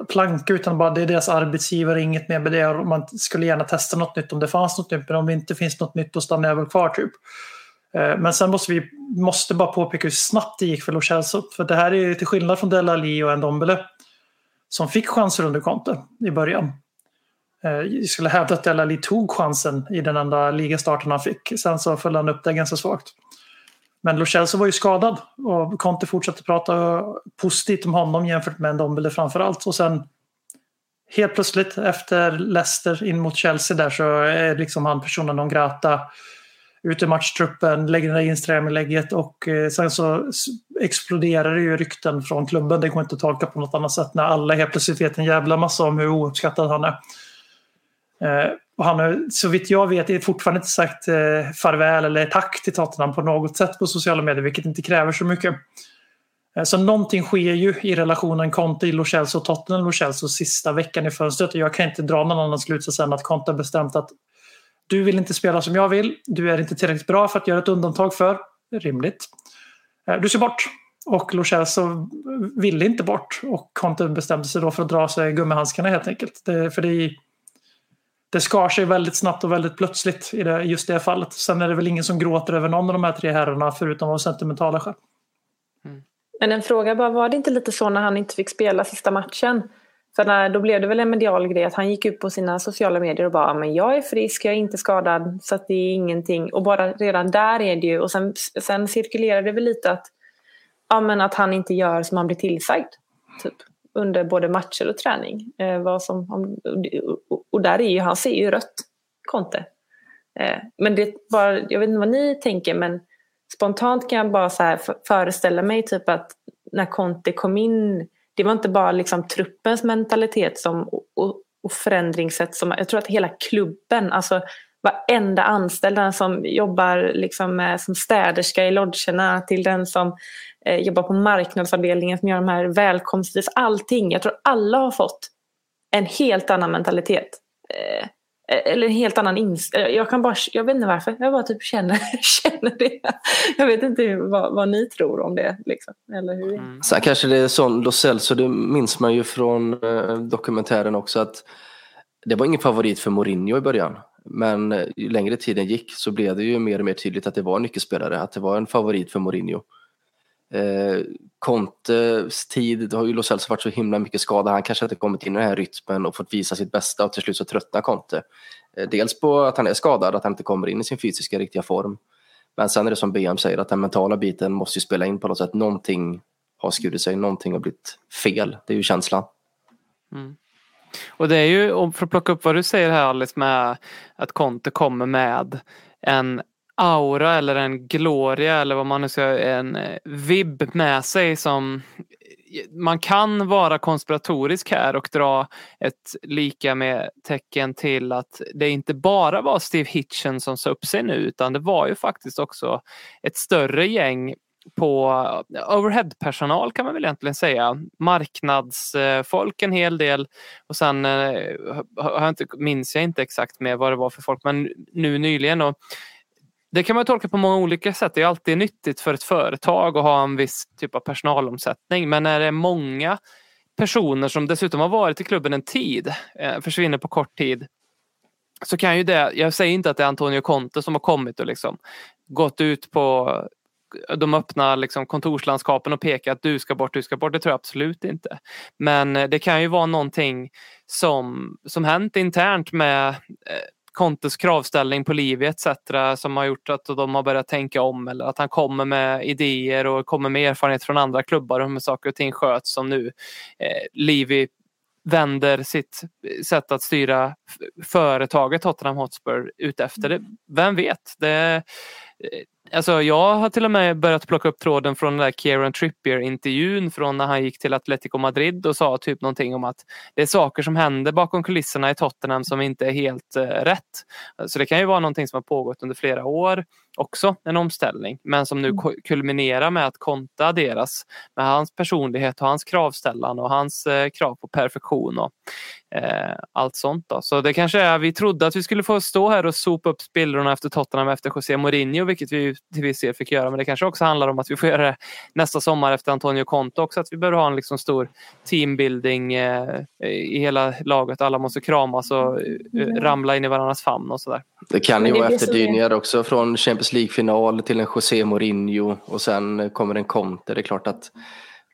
planka, utan bara det är deras arbetsgivare, inget mer med det. Och Man skulle gärna testa något nytt om det fanns något nytt, men om det inte finns något nytt då stannar jag väl kvar typ. Eh, men sen måste vi måste bara påpeka hur snabbt det gick för Lo För det här är ju till skillnad från Della Li och Ndombele som fick chanser under Conte i början. Eh, jag skulle hävda att Della Ali tog chansen i den enda ligastarten han fick. Sen så följde han upp det ganska svagt. Men Lo Celso var ju skadad och Conte fortsatte prata positivt om honom jämfört med Ndombele framför allt. Och sen helt plötsligt efter Leicester in mot Chelsea där så är liksom han personen non grata ut i matchtruppen, lägger det insträmlägget och eh, sen så exploderar det ju rykten från klubben. Det går inte att tolka på något annat sätt när alla helt plötsligt vet en jävla massa om hur ouppskattad han är. Eh, och han har så vitt jag vet fortfarande inte sagt eh, farväl eller tack till Tottenham på något sätt på sociala medier, vilket inte kräver så mycket. Eh, Så någonting sker ju i relationen Conte, Lo Celso och Tottenham Lo Celso sista veckan i fönstret. Och jag kan inte dra någon annan slutsats än att Conte har bestämt att du vill inte spela som jag vill. Du är inte tillräckligt bra för att göra ett undantag för. Rimligt. Eh, Du ska bort. Och Lo Celso ville inte bort. Och Conte bestämde sig då för att dra sig gummihandskarna helt enkelt. Det, för det, det skar sig väldigt snabbt och väldigt plötsligt i det, just det fallet. Sen är det väl ingen som gråter över någon av de här tre herrarna förutom av sentimentala skäl. Men en fråga bara, var det inte lite så när han inte fick spela sista matchen? För när, då blev det väl en medial grej att han gick ut på sina sociala medier och bara men jag är frisk, jag är inte skadad så att det är ingenting. Och bara redan där är det ju, och sen, sen cirkulerar det väl lite att, ja, men att han inte gör som han blir tillsagd. Typ, under både matcher och träning. Eh, vad som, och, och där är ju, han ser ju rött, Conte. Eh, men det bara, jag vet inte vad ni tänker men spontant kan jag bara så här föreställa mig typ att när Conte kom in, det var inte bara liksom truppens mentalitet som, och, och förändringssätt som, jag tror att hela klubben, alltså varenda anställd, den som jobbar liksom med, som städerska i lodgerna till den som eh, jobbar på marknadsavdelningen som gör de här välkomstvis, allting. Jag tror alla har fått en helt annan mentalitet. Eh, eller en helt annan inställning. Jag kan bara, jag vet inte varför, jag bara typ känner, känner det. Jag vet inte vad, vad ni tror om det. Liksom. Eller hur? Mm. Sen kanske det är sån Lo Celso, det minns man ju från eh, dokumentären också att det var ingen favorit för Mourinho i början. Men eh, ju längre tiden gick så blev det ju mer och mer tydligt att det var en nyckelspelare, att det var en favorit för Mourinho. Eh, Contes tid, det har ju Lo Celso varit så himla mycket skadad, han kanske inte kommit in i den här rytmen och fått visa sitt bästa och till slut så tröttnar Conte. Eh, dels på att han är skadad, att han inte kommer in i sin fysiska riktiga form. Men sen är det som BM säger, att den mentala biten måste ju spela in på något sätt. Någonting har skurit sig, någonting har blivit fel. Det är ju känslan. Mm. Och det är ju, för att plocka upp vad du säger här Alice med att Conte kommer med en aura eller en gloria eller vad man nu ska en eh, vibb med sig som man kan vara konspiratorisk här och dra ett lika med tecken till att det inte bara var Steve Hitchen som sa upp sig nu utan det var ju faktiskt också ett större gäng på eh, overhead-personal kan man väl egentligen säga. Marknadsfolk en hel del och sen eh, har jag inte, minns jag inte exakt med vad det var för folk men nu nyligen. Och det kan man tolka på många olika sätt. Det är alltid nyttigt för ett företag att ha en viss typ av personalomsättning men när det är många personer som dessutom har varit i klubben en tid, eh, försvinner på kort tid så kan ju det, jag säger inte att det är Antonio Conte som har kommit och liksom gått ut på de öppna liksom kontorslandskapen och peka att du ska bort, du ska bort. Det tror jag absolut inte. Men eh, det kan ju vara någonting som, som hänt internt med eh, Contes kravställning på Livi etc. som har gjort att de har börjat tänka om eller att han kommer med idéer och kommer med erfarenhet från andra klubbar om hur saker och ting sköts som nu eh, Livi vänder sitt eh, sätt att styra företaget Tottenham Hotspur ut efter det. Vem vet? Det, Alltså jag har till och med börjat plocka upp tråden från den där Kieran Trippier-intervjun från när han gick till Atletico Madrid och sa typ någonting om att det är saker som händer bakom kulisserna i Tottenham som inte är helt eh, rätt. Så det kan ju vara någonting som har pågått under flera år också, en omställning, men som nu ko- kulminerar med att Conte adderas med hans personlighet och hans kravställan och hans eh, krav på perfektion och eh, allt sånt. Då. Så det kanske är, vi trodde att vi skulle få stå här och sopa upp spillrorna efter Tottenham efter José Mourinho, vilket vi till viss del fick göra. Men det kanske också handlar om att vi får göra det nästa sommar efter Antonio Conte också, att vi behöver ha en liksom stor teambuilding eh, i hela laget. Alla måste kramas och eh, ramla in i varandras famn och sådär. Det kan ju vara efterdyningar också från Champions League-final till en José Mourinho och sen kommer en Conte. Det är klart att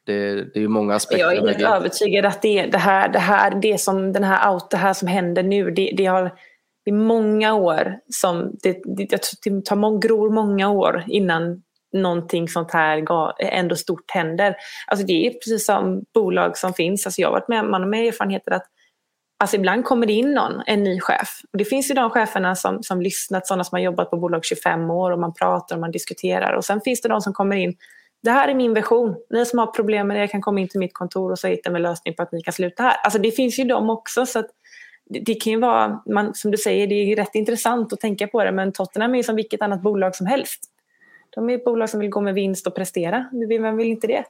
Det, det är ju många aspekter. Jag är helt övertygad att det, det, här, det, här, det, som, den här out, det här som händer nu, det, det har i många år som det, det, jag tror det tar mång, gror många år innan någonting sånt här ändå stort händer. Alltså det är precis som bolag som finns. Alltså jag har varit med, man har med erfarenheter att Alltså ibland kommer det in någon, en ny chef. Och det finns ju de cheferna som, som lyssnat, sådana som har jobbat på bolag 25 år och man pratar och man diskuterar. Och sen finns det de som kommer in, det här är min version. Ni som har problem med det kan komma in till mitt kontor och så hittar vi en lösning på att ni kan sluta här. Alltså det finns ju de också. Så att det, det kan ju vara, man, som du säger, det är rätt intressant att tänka på det. Men Tottenham är ju som vilket annat bolag som helst. De är ett bolag som vill gå med vinst och prestera. Vem vill inte det?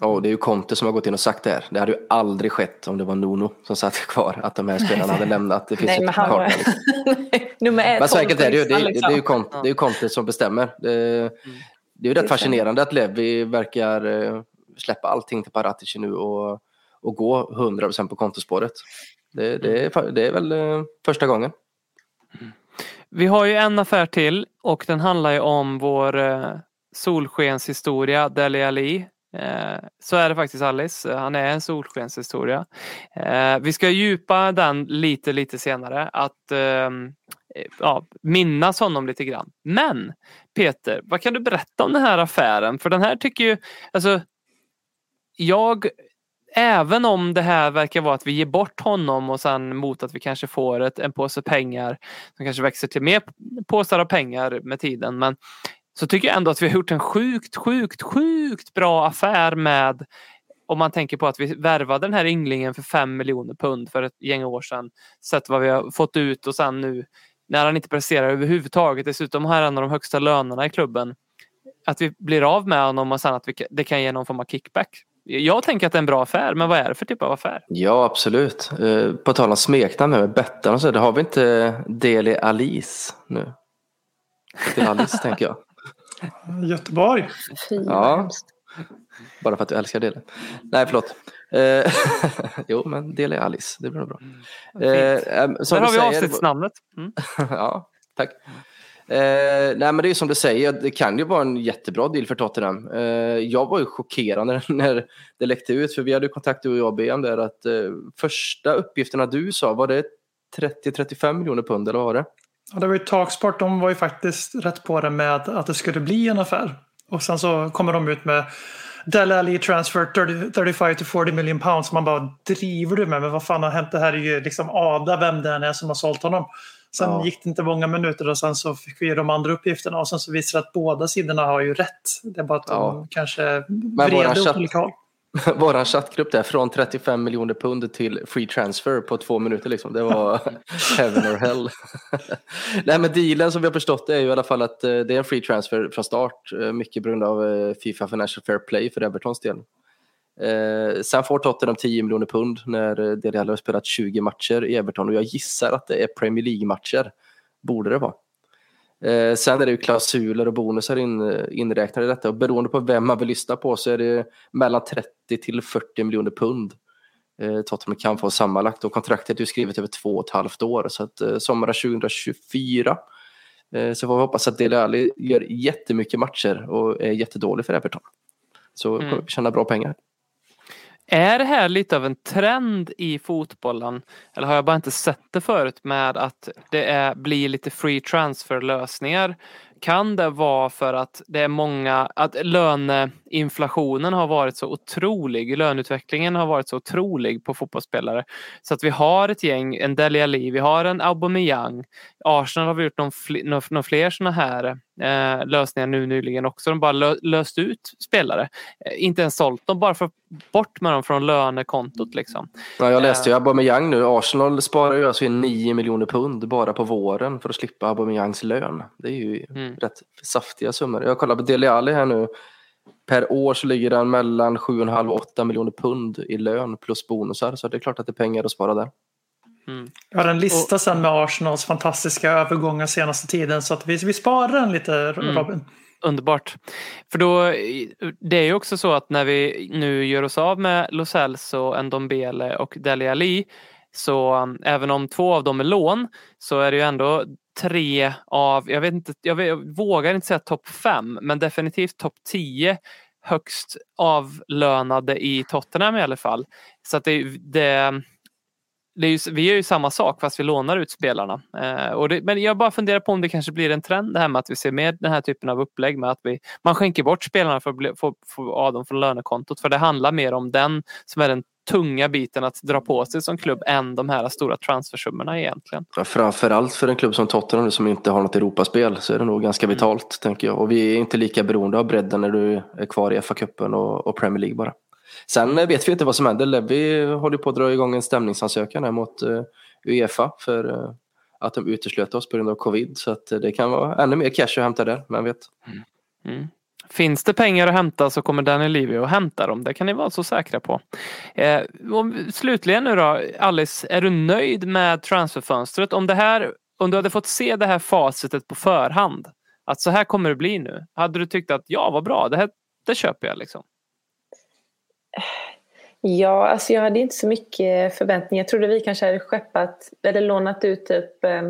Ja, det är ju Conte som har gått in och sagt det här. Det hade ju aldrig skett om det var Nuno som satt kvar, att de här spelarna hade lämnat. Det finns Nej, men han var... liksom. Nummer ett, Men så enkelt är det ju. Det, är- på det, är ju listan, Conte, det är ju Conte som bestämmer. Det, det är ju rätt fascinerande att Levi verkar eh, släppa allting till Paratici nu och, och gå 100% på kontospåret. Det, det, är, det är väl eh, första gången. Vi har ju en affär till och den handlar ju om vår eh, solskenshistoria, Dele Alli. Eh, så är det faktiskt Alice, han är en solskenshistoria. Vi ska djupa den lite, lite senare, att eh, ja, minnas honom lite grann. Men Peter, vad kan du berätta om den här affären? För den här tycker ju, alltså jag Även om det här verkar vara att vi ger bort honom och sen mot att vi kanske får ett, en påse pengar som kanske växer till mer påsar av pengar med tiden. Men så tycker jag ändå att vi har gjort en sjukt, sjukt, sjukt bra affär med om man tänker på att vi värvade den här ynglingen för 5 miljoner pund för ett gäng år sedan. Sett vad vi har fått ut och sen nu när han inte presterar överhuvudtaget. Dessutom har han en av de högsta lönerna i klubben. Att vi blir av med honom och sen att vi, det kan ge någon form av kickback. Jag tänker att det är en bra affär, men vad är det för typ av affär? Ja, absolut. Eh, På tal om smeknamn med Bettan och så, det har vi inte Dele Alice nu. Dele Alice tänker jag. Göteborg. Fy, Ja. Bara för att du älskar Dele. Nej, förlåt. Eh, jo, men Dele Alice, det blir nog bra. Eh, eh, som Där har vi säger- avsnittsnamnet. Mm. ja, tack. Eh, nej men det är som du säger, det kan ju vara en jättebra deal för Tottenham. Eh, jag var ju chockerad när, när det läckte ut, för vi hade kontakt du och jag BM där att eh, första uppgifterna du sa, var det 30-35 miljoner pund eller vad var det? Ja, det var ju Talksport, de var ju faktiskt rätt på det med att det skulle bli en affär. Och sen så kommer de ut med Dele Alli transfer 30, 35 to 40 million pounds. Man bara driver du med? Men vad fan har hänt? Det här är ju liksom Ada, vem det än är som har sålt honom. Sen Ja. gick det inte många minuter och sen så fick vi de andra uppgifterna och sen så visar det att båda sidorna har ju rätt. Det är bara att de Ja. kanske våran vred åt olika håll. Vår chattgrupp där, från 35 miljoner pund till free transfer på två minuter. Liksom. Det var heaven or hell. Nej, men dealen som vi har förstått det är ju i alla fall att eh, det är en free transfer från start. eh, Mycket på grund av eh, Fifa Financial Fair Play för Evertons del. Eh, sen får Tottenham 10 miljoner pund när Dele Alli har spelat 20 matcher i Everton och jag gissar att det är Premier League-matcher. Borde det vara. Eh, sen är det ju klausuler och bonusar in, inräknade i detta och beroende på vem man vill lyssna på så är det mellan 30 till 40 miljoner pund eh, Tottenham kan få sammanlagt och kontraktet är ju skrivet över två och ett halvt år så att eh, sommaren 2024 eh, så får vi hoppas att Dele Alli gör jättemycket matcher och är jättedålig för Everton. Så Mm. kommer vi tjäna bra pengar. Är det här lite av en trend i fotbollen? Eller har jag bara inte sett det förut med att det är, blir lite free transfer lösningar? Kan det vara för att det är många, att löneinflationen har varit så otrolig, löneutvecklingen har varit så otrolig på fotbollsspelare. Så att vi har ett gäng, en Dele Alli, vi har en Aubameyang. Arsenal har vi gjort någon, fl- någon, fler sådana här eh, lösningar nu nyligen också. De bara lö, löst ut spelare. Eh, inte ens sålt dem, bara för bort med dem från lönekontot liksom. Ja, jag läste ju Aubameyang nu. Arsenal sparar ju alltså in 9 miljoner pund bara på våren för att slippa Aubameyangs lön. Det är ju Mm. Rätt saftiga summor. Jag kollar på Dele Alli här nu. Per år så ligger den mellan 7,5 och 8 miljoner pund i lön plus bonusar. Så det är klart att det är pengar att spara där. Jag har en lista sen med Arsenals fantastiska övergångar senaste tiden så att vi, vi sparar den lite Mm. Robin. Underbart. För då, det är ju också så att när vi nu gör oss av med Lo Celso, Ndombele och Dele Alli så även om två av dem är lån så är det ju ändå tre av, jag vet inte, jag, vet, jag vågar inte säga topp fem men definitivt topp tio högst avlönade i Tottenham i alla fall. Så att det, det, ju, vi gör ju samma sak fast vi lånar ut spelarna. Eh, det, men jag bara funderar på om det kanske blir en trend det här med att vi ser mer den här typen av upplägg med att vi, man skänker bort spelarna för att få, få av dem från lönekontot. För det handlar mer om den som är den tunga biten att dra på sig som klubb än de här stora transfersummorna egentligen. Ja, framförallt för en klubb som Tottenham som inte har något Europaspel så är det nog ganska vitalt mm. tänker jag. Och vi är inte lika beroende av bredden när du är kvar i FA-cupen och, och, Premier League bara. Sen eh, vet vi inte vad som händer. Levi håller på att dra igång en stämningsansökan här mot eh, Uefa för eh, att de uteslöt oss på grund av covid. Så att, det kan vara ännu mer cash att hämta där, vem vet. Mm. Mm. Finns det pengar att hämta så kommer Danny Levy att hämta dem. Det kan ni vara så säkra på. Eh, slutligen nu då, Alice, är du nöjd med transferfönstret? Om, det här, om du hade fått se det här facitet på förhand, att så här kommer det bli nu. Hade du tyckt att ja, vad bra, det här det köper jag liksom? Ja, alltså jag hade inte så mycket förväntningar. Jag trodde vi kanske hade skeppat eller lånat ut typ eh,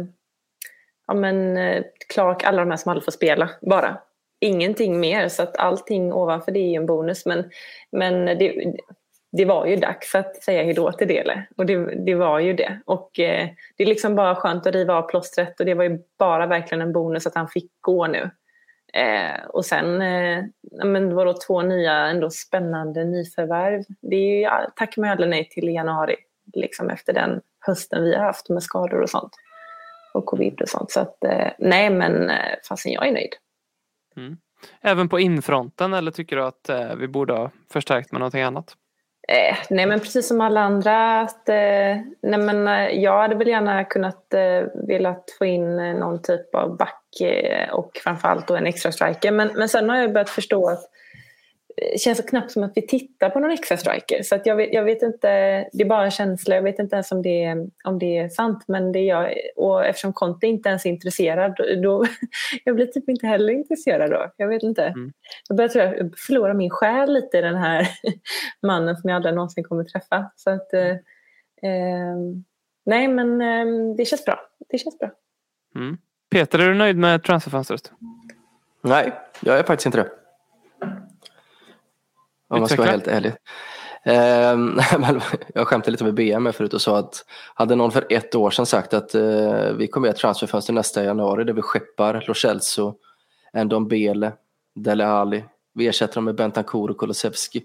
ja, men, eh, Clark, alla de här som aldrig får spela bara ingenting mer så att allting ovanför det är ju en bonus. Men, men det, det var ju dags att säga hejdå till Dele och det, det var ju det. Och eh, det är liksom bara skönt att riva av plåstret och det var ju bara verkligen en bonus att han fick gå nu. Eh, och sen eh, men vadå, två nya ändå spännande nyförvärv. Det är ju, ja, tackar man ju aldrig nej till i januari liksom efter den hösten vi har haft med skador och sånt. Och covid och sånt. Så att, eh, nej men eh, fasen jag är nöjd. Mm. Även på infronten eller tycker du att eh, vi borde ha förstärkt med någonting annat? Eh, nej men precis som alla andra. Att, eh, nej men, eh, jag hade väl gärna kunnat eh, velat få in eh, någon typ av back eh, och framförallt då en extra striker. Men, men sen har jag börjat förstå att det känns knappt som att vi tittar på någon extra striker. Så att jag, vet, jag vet inte, det är bara en känsla, jag vet inte ens om det, om det är sant. Men det är jag, och eftersom Conte inte ens är intresserad, då, då jag blir typ inte heller intresserad då. Jag vet inte. Mm. Jag börjar tror jag förlora min själ lite i den här mannen som jag aldrig någonsin kommer träffa. Så att, eh, eh, nej men eh, det känns bra. Det känns bra. Mm. Peter, är du nöjd med transferfönstret? Nej, jag är faktiskt inte det. Om man ska vara helt ärlig. Eh, jag skämtade lite med BM förut och sa att hade någon för ett år sedan sagt att eh, vi kommer att transferfönster nästa januari där vi skeppar Lo Celso, Ndombele, Dele Alli. Vi ersätter dem med Bentancourt och Kulusevski.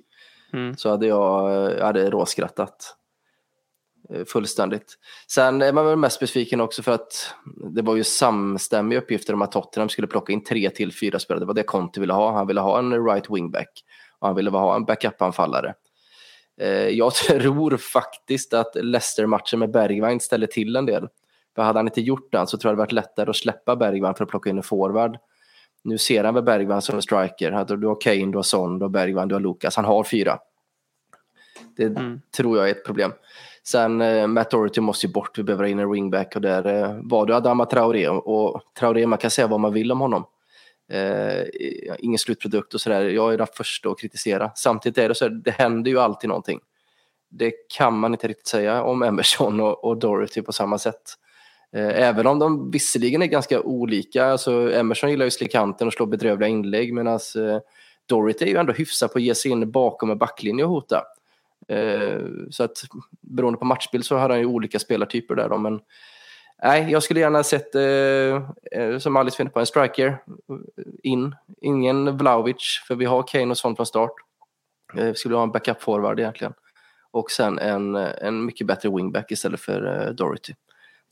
Mm. Så hade jag, jag hade råskrattat. Eh, fullständigt. Sen är man väl mest besviken också för att det var ju samstämmiga uppgifter om att Tottenham skulle plocka in tre till fyra spelare. Det var det Conte ville ha. Han ville ha en right wingback och han ville ha en backup-anfallare. Eh, jag tror faktiskt att Leicester-matchen med Bergvagn ställer till en del. För hade han inte gjort den så tror jag det varit lättare att släppa Bergvagn för att plocka in en forward. Nu ser han väl Bergvagn som en striker. Du har Kane, du har Son, du har Bergvagn, du har Lukas. Han har fyra. Det mm. tror jag är ett problem. Sen eh, Matt Doherty måste ju bort, vi behöver in en wingback och där eh, var du Adama Traoré och Traoré, man kan säga vad man vill om honom. Eh, ingen slutprodukt och sådär. Jag är den första att kritisera. Samtidigt är det så här, det händer ju alltid någonting. Det kan man inte riktigt säga om Emerson och, och Dorothy på samma sätt. Eh, även om de visserligen är ganska olika. Alltså Emerson gillar ju slikanten och slår bedrövliga inlägg medan eh, Dorothy är ju ändå hyfsad på att ge sig in bakom en backlinje och hota. Eh, så att beroende på matchbild så har han ju olika spelartyper där då, men Nej, jag skulle gärna sett, eh, eh som Alice finner på, en striker in. Ingen Vlaovic, för vi har Kane och sånt från start. Eh, skulle ha en backup-forward egentligen. Och sen en, en mycket bättre wingback istället för eh, Dorothy.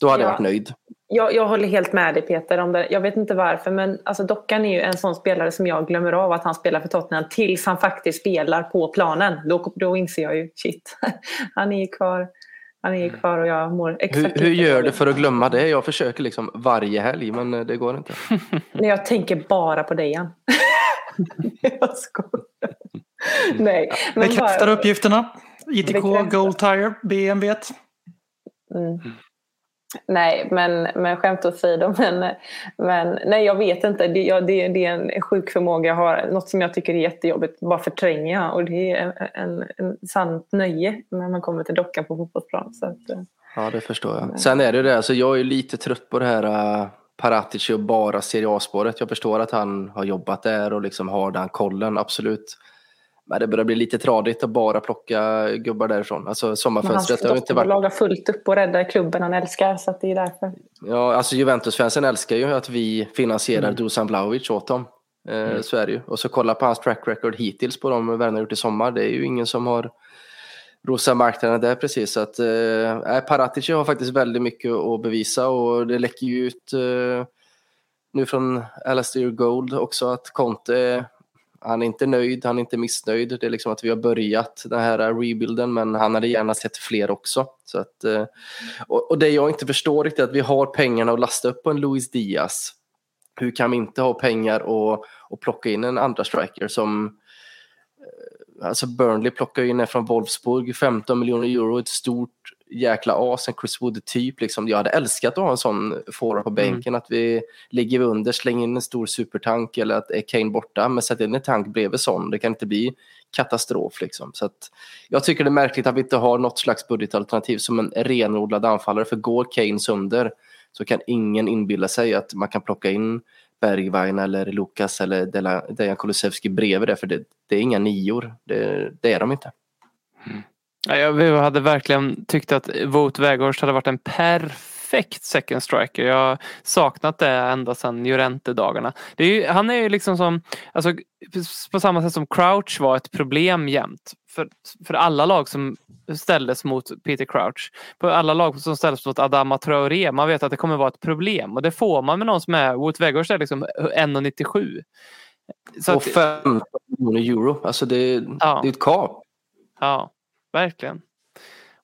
Då hade ja, jag varit nöjd. Jag, jag håller helt med dig Peter. Om det. Jag vet inte varför men alltså, Dockan är ju en sån spelare som jag glömmer av att han spelar för Tottenham tills han faktiskt spelar på planen. Då, då inser jag ju, shit, han är ju kvar han är kvar och jag mår exakt Hur, hur gör du för att glömma det? Jag försöker liksom varje helg men eh, det går inte. Nej, jag tänker bara på dig igen. jag skojar. Nej, men Bekräftar bara... uppgifterna. ITK, Bekräftar. Gold Tire, BMW. Mm. Nej, men, men skämt åsido. Men, men nej, jag vet inte. Det, ja, det, det, är en sjuk förmåga jag har. Något som jag tycker är jättejobbigt. Bara förtränger jag. Och det är en, en sant nöje när man kommer till dockan på fotbollsplan. Så att, eh, ja, det förstår jag. Sen är det det. Alltså, jag är lite trött på det här uh, Paratici och bara Serie A-spåret. Jag förstår att han har jobbat där och liksom har den kollen, absolut. Men det börjar bli lite tradigt att bara plocka gubbar därifrån. Alltså sommarfönstret har inte varit... laga fullt upp och rädda klubben han älskar, så att det är därför. Ja, alltså Juventus-fansen älskar ju att vi finansierar Mm. Dusan Vlahovic åt dem. Eh, Så är det ju. Och så kolla på hans track record hittills på de värvningar gjort i sommar. Det är ju ingen som har rosat marknaden där precis. Så att, eh, Paratici har faktiskt väldigt mycket att bevisa och det läcker ju ut eh, nu från Alastair Gold också att Conte han är inte nöjd, han är inte missnöjd. Det är liksom att vi har börjat den här rebuilden men han hade gärna sett fler också. Så att, eh, och, och det jag inte förstår riktigt är att vi har pengarna att lasta upp på en Luis Diaz. Hur kan vi inte ha pengar och, och plocka in en andra striker som eh, Alltså Burnley plockar ju in från Wolfsburg, 15 miljoner euro, ett stort jäkla as, en Chris Wood typ. Liksom. Jag hade älskat att ha en sån forward på bänken, att vi ligger vi under, slänger in en stor supertank eller att är Kane borta, men sätt in en tank bredvid sån. Det kan inte bli katastrof. Liksom. Så att, jag tycker det är märkligt att vi inte har något slags budgetalternativ som en renodlad anfallare, för går Kane sönder så kan ingen inbilla sig att man kan plocka in Bergwijn eller Lukas eller Dejan Kulusevski bredvid det, för det, det är inga nior. Det, det är de inte. Ja, Jag hade verkligen tyckt att Wout Weghorst hade varit en perfekt second striker. Jag har saknat det ända sedan Llorente-dagarna. Han är ju liksom som, alltså, på samma sätt som Crouch var ett problem jämt. För, för alla lag som ställdes mot Peter Crouch. På alla lag som ställdes mot Adama Traoré. Man vet att det kommer vara ett problem. Och det får man med någon som är, Wout Weghorst är liksom 1,97. Så och att, 15 miljoner euro, alltså det, Ja. det är ett kap. Ja, verkligen.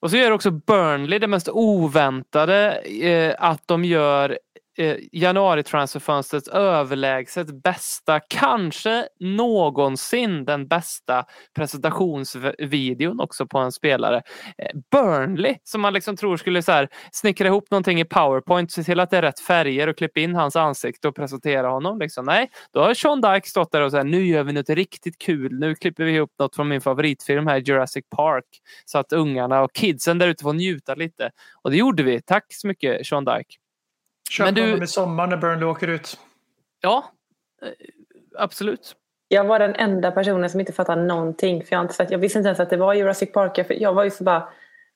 Och så gör också Burnley det mest oväntade eh, att de gör eh, januari-transferfönstrets överlägset bästa, kanske någonsin den bästa presentationsvideon också på en spelare. Eh, Burnley som man liksom tror skulle så här, snickra ihop någonting i powerpoint, se till att det är rätt färger och klippa in hans ansikte och presentera honom. Liksom. Nej, då har Sean Dyke stått där och sagt nu gör vi något riktigt kul. Nu klipper vi ihop något från min favoritfilm här, Jurassic Park. Så att ungarna och kidsen där ute får njuta lite. Och det gjorde vi. Tack så mycket Sean Dyke. Köp Men du- honom i sommar när Burnley åker ut. Ja, eh, absolut. Jag var den enda personen som inte fattade någonting. För jag, inte sett, jag visste inte ens att det var Jurassic Park. Jag, jag var ju så bara...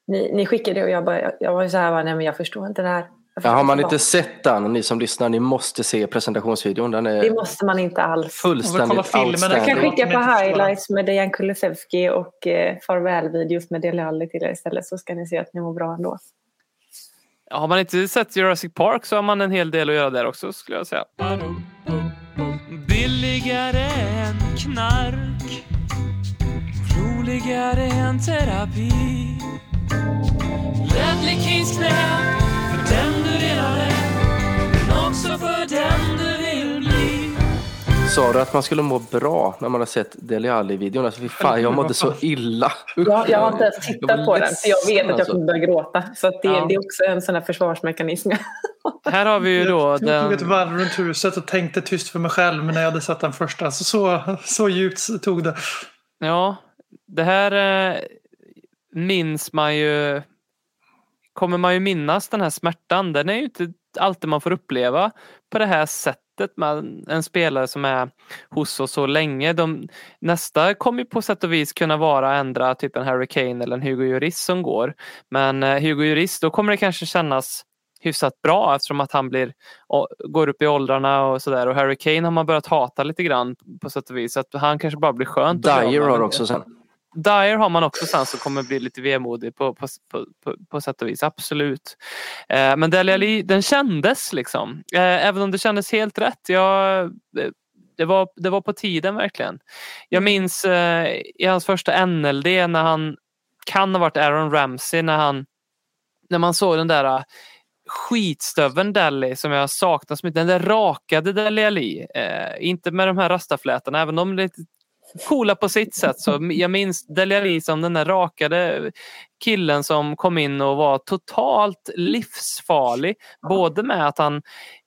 Ni, ni skickade det och jag, bara, jag, jag var ju så här, bara, nej men jag förstår inte det här. Ja, har man inte sett den, ni som lyssnar, ni måste se presentationsvideon. Den Det är måste man inte alls. fullständigt filmerna, Jag kan outstanding. skicka på highlights med Dejan Kulusevski och eh, farväl-videos med Dele Alli till er istället så ska ni se att ni mår bra ändå. Har man inte sett Jurassic Park så har man en hel del att göra där också skulle jag säga. Billigare än knark Roligare än terapi Ledley Kings knä För den du redan är Men också för den du Sa du att man skulle må bra när man har sett Dele Alli-videon? Alltså, fy fan, jag mådde så illa. Jag, jag har inte ens Jag tittat på den för jag vet att jag ledsen, kommer börja gråta. Så att det, Ja. det är också en sån här försvarsmekanism. Här har vi ju då Jag tog ett den... varv runt huset och tänkte tyst för mig själv när jag hade sett den första. Så, så, så djupt tog det. Ja, det här eh, minns man ju... Kommer man ju minnas den här smärtan. Den är ju inte alltid man får uppleva på det här sättet med en spelare som är hos oss så länge. De, nästa kommer på sätt och vis kunna vara ändra typ en Harry Kane eller en Hugo Lloris som går. Men eh, Hugo Lloris, då kommer det kanske kännas hyfsat bra eftersom att han blir, går upp i åldrarna och sådär. Och Harry Kane har man börjat hata lite grann på sätt och vis. Att han kanske bara blir skönt. Dyer har också sen. Dyer har man också sen som kommer bli lite vemodig på, på, på, på, på sätt och vis, absolut. Eh, men Dele Alli, den kändes liksom. Eh, även om det kändes helt rätt. Jag, eh, det, var, det var på tiden verkligen. Jag minns eh, i hans första NLD när han kan ha varit Aaron Ramsey när han när man såg den där skitstöven skitstöveln som jag saknar så mycket. Den där rakade Delhi Ali. Eh, inte med de här rastaflätorna även om det är lite coola på sitt sätt. Så jag minns Dele Alli som den där rakade killen som kom in och var totalt livsfarlig. Både med att han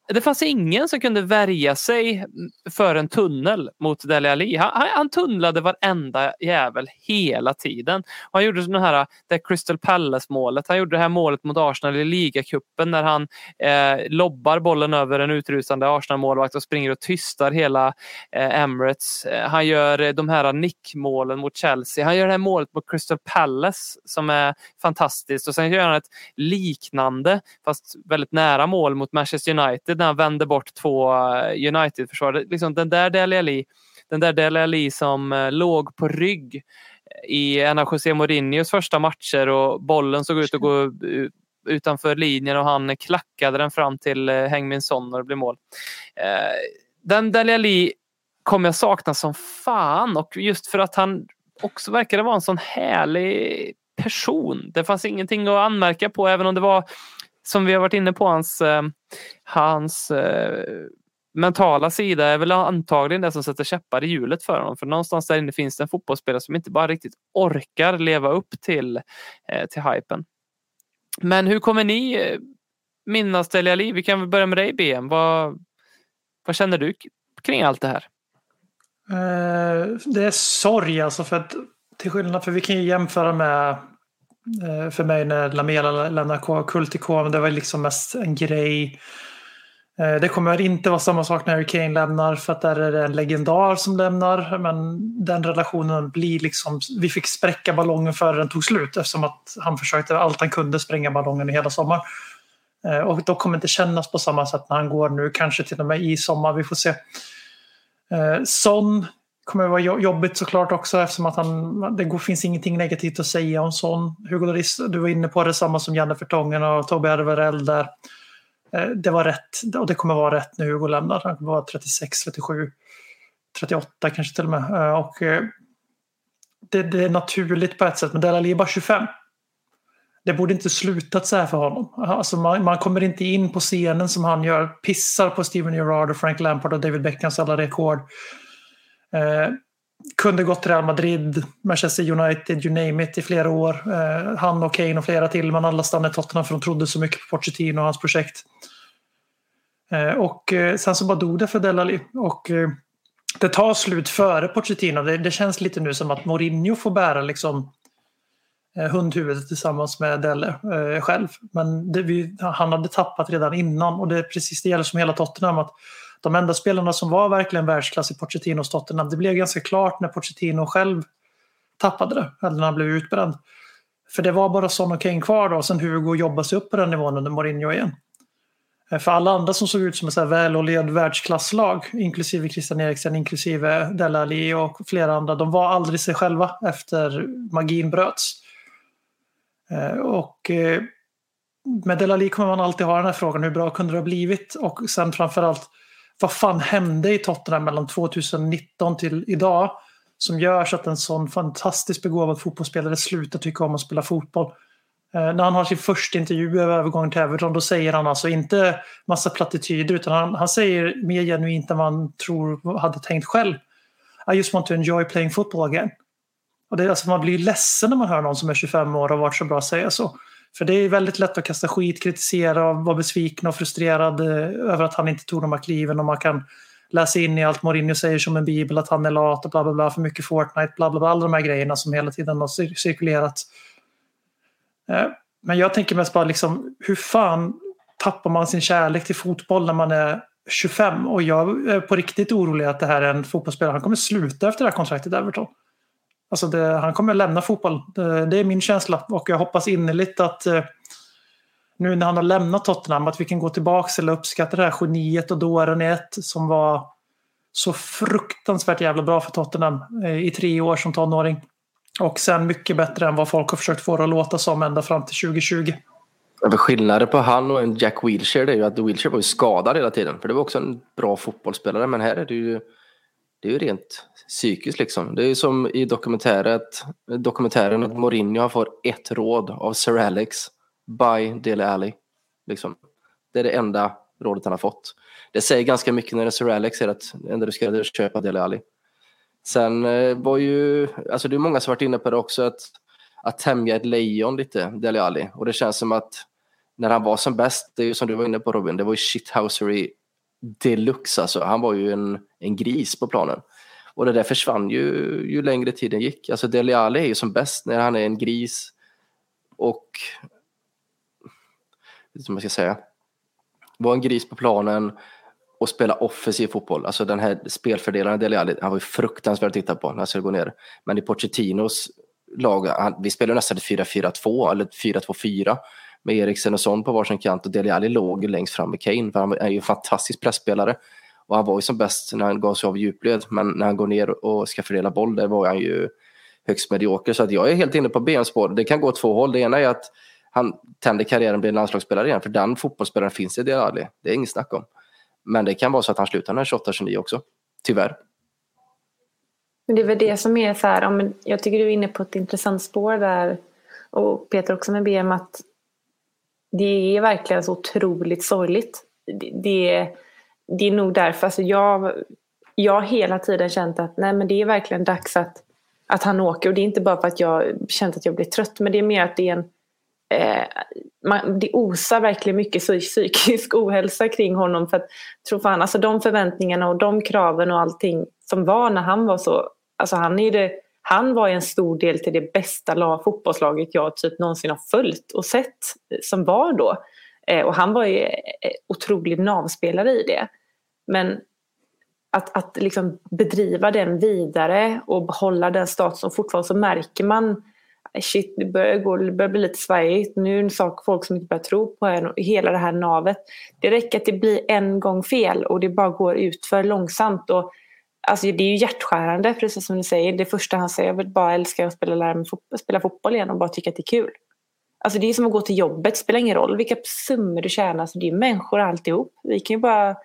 det fanns ingen som kunde värja sig för en tunnel mot Dele Alli. Han, han, tunnlade varenda jävel hela tiden. Och han gjorde sån här, det Crystal Palace målet. Han gjorde det här målet mot Arsenal i ligacupen när han eh, lobbar bollen över en utrusande Arsenal-målvakt och springer och tystar hela eh, Emirates. Eh, han gör de här nickmålen mot Chelsea. Han gör det här målet mot Crystal Palace som är fantastiskt och sen gör han ett liknande fast väldigt nära mål mot Manchester United när han vände bort två eh, United-försvarare. Liksom den där Dele Alli, den där Dele Alli som eh, låg på rygg eh, i en av José Mourinhos första matcher och bollen såg ut att gå utanför linjen och han klackade den fram till Hengmin Son och det blev mål. Den Dele Alli kommer jag sakna som fan och just för att han också verkade vara en sån härlig person. Det fanns ingenting att anmärka på även om det var som vi har varit inne på hans, eh, hans eh, mentala sida är väl antagligen det som sätter käppar i hjulet för honom. För någonstans där inne finns det en fotbollsspelare som inte bara riktigt orkar leva upp till, eh, till hypen. Men hur kommer ni minnas Delia Li? Vi kan väl börja med dig BM. Vad, vad känner du kring allt det här? Det är sorg alltså för att till skillnad för vi kan ju jämföra med Eh, för mig när Lamela lämnar Kultikov. Det var liksom mest en grej. Eh, det kommer inte vara samma sak när Harry Kane lämnar för att där är det en legendar som lämnar. Men den relationen blir liksom, vi fick spräcka ballongen före den tog slut eftersom att han försökte allt han kunde spränga ballongen i hela sommaren. Eh, och då kommer det inte kännas på samma sätt när han går nu, kanske till och med i sommar, vi får se. Son kommer vara jobbigt såklart också eftersom att han, det finns ingenting negativt att säga om sån. Hugo Lloris, du var inne på det, samma som Janne Fertongen och Tobbe Alvarell där. Eh, det var rätt och det kommer vara rätt när Hugo lämnar. Han kommer vara 36, 37, 38 kanske till och med. Eh, och eh, det, det är naturligt på ett sätt, men Delali är bara 25. Det borde inte slutat så här för honom. Alltså man, man, kommer inte in på scenen som han gör, pissar på Steven Gerrard och Frank Lampard och David Beckhams alla rekord Eh, kunde gått till Real Madrid, Manchester United, you name it, i flera år. Eh, han och Kane och flera till, men alla stannade i Tottenham för de trodde så mycket på Pochettino och hans projekt. Eh, och eh, sen så bara dog det för Delali. Och eh, det tar slut före Pochettino. Det, det, känns lite nu som att Mourinho får bära liksom eh, hundhuvudet tillsammans med Delle eh, själv. Men det, vi, han hade tappat redan innan och det är precis det gäller som hela Tottenham. att de enda spelarna som var verkligen världsklass i Pochettinos Tottenham, det blev ganska klart när Pochettino själv tappade det, eller när han blev utbränd. För det var bara Son och Kane kvar då, och sen Hugo jobbade sig upp på den nivån under Mourinho igen. Eh, för alla andra som såg ut som ett välolerat världsklasslag, inklusive Christian Eriksen, inklusive Della Ali och flera andra, de var aldrig sig själva efter magin bröts. Eh, och eh, med Della Ali kommer man alltid ha den här frågan, hur bra kunde det ha blivit? Och sen framförallt, vad fan hände i Tottenham mellan 2019 till idag som gör så att en sån fantastiskt begåvad fotbollsspelare slutar tycka om att spela fotboll. Eh, när han har sin första intervju över övergången till Everton då säger han alltså inte massa plattityder utan han, han säger mer genuint än vad han tror hade tänkt själv. I just want to enjoy playing football again. Och det, alltså, man blir ledsen när man hör någon som är 25 år och har varit så bra säga så. För det är väldigt lätt att kasta skit, kritisera, vara besviken och frustrerad eh, över att han inte tog de här kliven och man kan läsa in i allt Mourinho säger som en bibel, att han är lat och bla bla bla, för mycket Fortnite, bla bla bla, alla de här grejerna som hela tiden har cirkulerat. Eh, men jag tänker mest bara liksom, hur fan tappar man sin kärlek till fotboll när man är 25? Och jag är på riktigt orolig att det här är en fotbollsspelare, han kommer sluta efter det här kontraktet i Everton. Alltså det, han kommer lämna fotboll. Det, det, är min känsla och jag hoppas innerligt att eh, nu när han har lämnat Tottenham att vi kan gå tillbaka eller uppskatta det här geniet och dåren i ett som var så fruktansvärt jävla bra för Tottenham eh, i tre år som tonåring. Och sen mycket bättre än vad folk har försökt få det att låta som ända fram till 2020. skillnaden på han och en Jack Wilshere är ju att Wilshere var ju skadad hela tiden. För det var också en bra fotbollsspelare. Men här är det ju, det är ju rent psykiskt liksom. Det är ju som i dokumentären att Mourinho får ett råd av Sir Alex. by Dele Alli. Liksom. Det är det enda rådet han har fått. Det säger ganska mycket när det är Sir Alex är att det enda du ska göra är att köpa Dele Alli. Sen eh, var ju, alltså det är många som varit inne på det också, att, att tämja ett lejon lite, Dele Alli. Och det känns som att när han var som bäst, det är ju som du var inne på Robin, det var ju shithousery deluxe alltså. Han var ju en, en gris på planen. Och det där försvann ju, ju längre tiden gick. Alltså Dele Alli är ju som bäst när han är en gris och, vad man ska säga, var en gris på planen och spela offensiv fotboll. Alltså den här spelfördelaren Dele Alli, han var ju fruktansvärd att titta på när han skulle gå ner. Men i Pochettinos lag, han, vi spelade nästan 4-4-2 eller 4-2-4 med Eriksen och Son på varsin kant och Dele Alli låg längst fram med Kane för han är ju en fantastisk pressspelare. Och han var ju som bäst när han gav sig av djupled men när han går ner och ska fördela boll där var han ju högst medioker. Så att jag är helt inne på benspår. spår. Det kan gå två håll. Det ena är att han tänder karriären och blir en landslagsspelare igen för den fotbollsspelaren finns i Dele Alli. Det är inget snack om. Men det kan vara så att han slutar när 28-29 också. Tyvärr. Men det är väl det som är så här, jag tycker du är inne på ett intressant spår där och Peter också med BM att det är verkligen så otroligt sorgligt. Det, det, det är nog därför, alltså jag, jag har hela tiden känt att nej men det är verkligen dags att, att han åker och det är inte bara för att jag känt att jag blir trött men det är mer att det är en eh, man, det osar verkligen mycket psykisk ohälsa kring honom. För att, tro fan, alltså de förväntningarna och de kraven och allting som var när han var så... Alltså han, är det, han var en stor del till det bästa fotbollslaget jag typ någonsin har följt och sett eh, som var då. Eh, och han var ju eh, otrolig navspelare i det. Men att, att liksom bedriva den vidare och behålla den statusen fortfarande så märker man shit, det börjar, gå, det börjar bli lite svajigt. Nu är det en sak folk som inte börjar tro på en och hela det här navet. Det räcker att det blir en gång fel och det bara går ut för långsamt. Och, alltså, det är ju hjärtskärande, precis som du säger. Det första han säger, jag vill bara älska att spela, lära mig fotboll, spela fotboll igen och bara tycka att det är kul. Alltså det är som att gå till jobbet, det spelar ingen roll vilka summor du tjänar, alltså, det är människor alltihop. Vi kan ju bara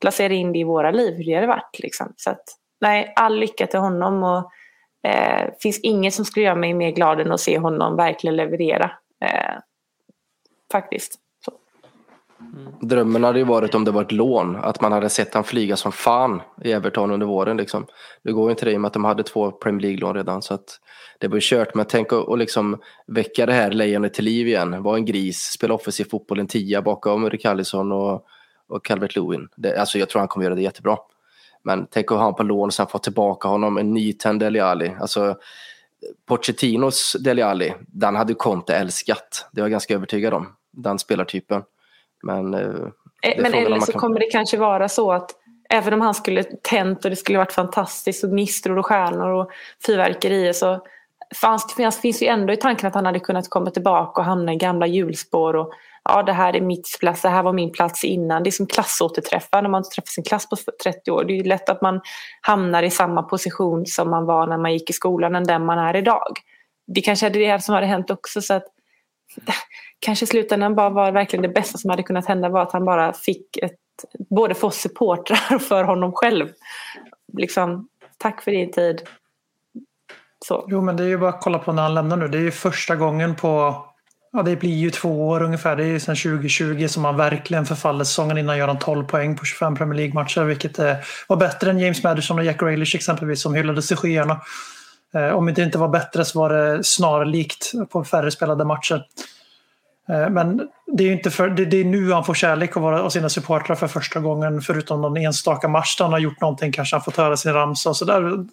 placera in det i våra liv, hur det hade varit. Liksom. Så att, nej, all lycka till honom. Och, det eh, finns inget som skulle göra mig mer glad än att se honom verkligen leverera. Eh, faktiskt. Mm. Drömmen hade ju varit om det var ett lån, att man hade sett han flyga som fan i Everton under våren. Liksom. Det går ju inte det i och med att de hade två Premier League-lån redan. Så att det var ju kört. Men tänk att liksom väcka det här lejonet till liv igen. Var en gris, spela offensiv fotboll, en tia bakom Rikardisson och, och Calvert Lewin. Det, alltså jag tror han kommer göra det jättebra. Men tänk att ha honom på lån och sen få tillbaka honom, en nytänd Dele Alli. Alltså, Pochettinos Dele Alli, den hade Conte älskat. Det var jag ganska övertygad om, den spelartypen. Men, eh, eh men eller så kan... kommer det kanske vara så att även om han skulle tänt och det skulle varit fantastiskt och gnistor och stjärnor och fyrverkerier så fanns, det finns ju ändå i tanken att han hade kunnat komma tillbaka och hamna i gamla hjulspår och ja det här är mitt plats, det här var min plats innan. Det är som klassåterträffar när man träffar sin klass på 30 år. Det är ju lätt att man hamnar i samma position som man var när man gick i skolan än den man är idag. Det kanske är det som hade hänt också så att kanske i slutändan bara var verkligen det bästa som hade kunnat hända var att han bara fick ett, både för supportrar och för honom själv. Liksom, tack för din tid. Så. Jo men det är ju bara att kolla på när han lämnar nu. Det är ju första gången på Ja, det blir ju två år ungefär. Det är ju sedan 2020 som han verkligen förfaller. Säsongen innan gör han 12 poäng på 25 Premier League-matcher, vilket eh, var bättre än James Madison och Jack Grealish exempelvis, som hyllades i skyarna. Eh, om det inte var bättre så var det snarlikt på färre spelade matcher. Eh, men det är, inte för, det, det, är nu han får kärlek av, av sina supportrar för första gången, förutom någon enstaka match där han har gjort någonting, kanske han fått höra sin ramsa och sådär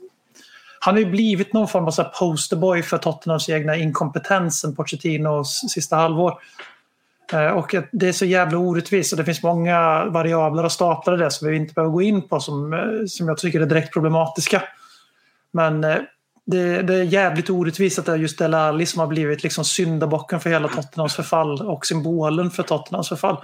han har ju blivit någon form av så posterboy för Tottenhams egna inkompetens sen Pochettinos sista halvår. Eh, och det är så jävla orättvist och det finns många variabler och staplar i det som vi inte behöver gå in på som, eh, som jag tycker är direkt problematiska. Men eh, det, det är jävligt orättvist att det är just Dele Alli som har blivit liksom syndabocken för hela Tottenhams förfall och symbolen för Tottenhams förfall.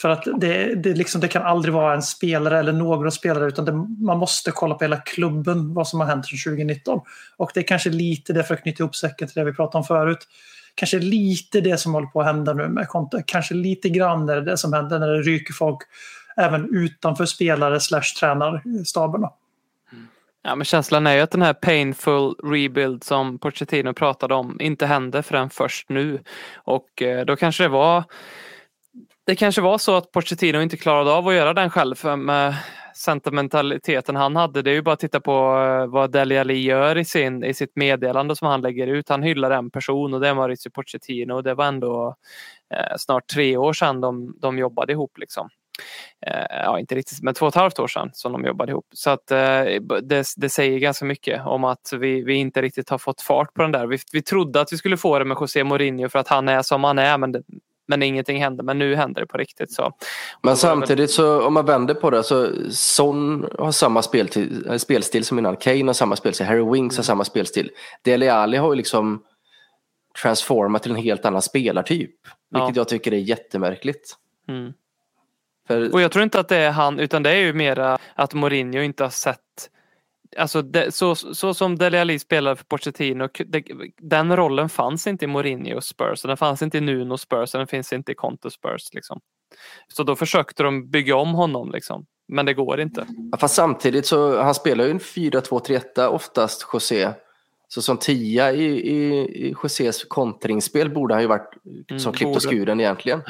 För att det, det, liksom, det kan aldrig vara en spelare eller några spelare utan det, man måste kolla på hela klubben, vad som har hänt sedan 2019. Och det är kanske lite det, för att knyta ihop säcken till det vi pratade om förut, kanske lite det som håller på att hända nu med Conte. Kanske lite grann är det, det som händer när det ryker folk även utanför spelare slash tränarstaberna. Ja, men känslan är ju att den här painful rebuild som Pochettino pratade om inte hände förrän först nu. Och eh, då kanske det var det kanske var så att Pochettino inte klarade av att göra den själv med sentimentaliteten han hade. Det är ju bara att titta på eh, vad Deli Ali gör i, sin, i sitt meddelande som han lägger ut. Han hyllar en person och det är Maurizio Pochettino och det var ändå eh, snart tre år sedan de, de jobbade ihop. Liksom. Eh, ja, inte riktigt, men två och ett halvt år sedan som de jobbade ihop. Så att eh, det, det säger ganska mycket om att vi, vi inte riktigt har fått fart på den där. Vi, vi trodde att vi skulle få det med José Mourinho för att han är som han är, men det, men ingenting hände. Men nu händer det på riktigt. Så. Men samtidigt så om man vänder på det så Son har samma speltil, spelstil som innan. Kane har samma spelstil. Harry Winks har samma spelstil. Dele Alli har ju liksom transformat till en helt annan spelartyp. Vilket Ja. jag tycker är jättemärkligt. Mm. För, Och jag tror inte att det är han, utan det är ju mera att Mourinho inte har sett Alltså det, så, så som Dele Alli spelade för Pochettino, det, den rollen fanns inte i Mourinho Spurs, och den fanns inte i Nuno Spurs, den finns inte i Conte Spurs. Liksom. Så då försökte de bygga om honom, liksom. men det går inte. fast samtidigt så han spelar ju en 4-2-3-1 oftast José. Så som tia i, i, i Josés kontringsspel borde han ju varit Mm, som klippt borde. och skuren egentligen.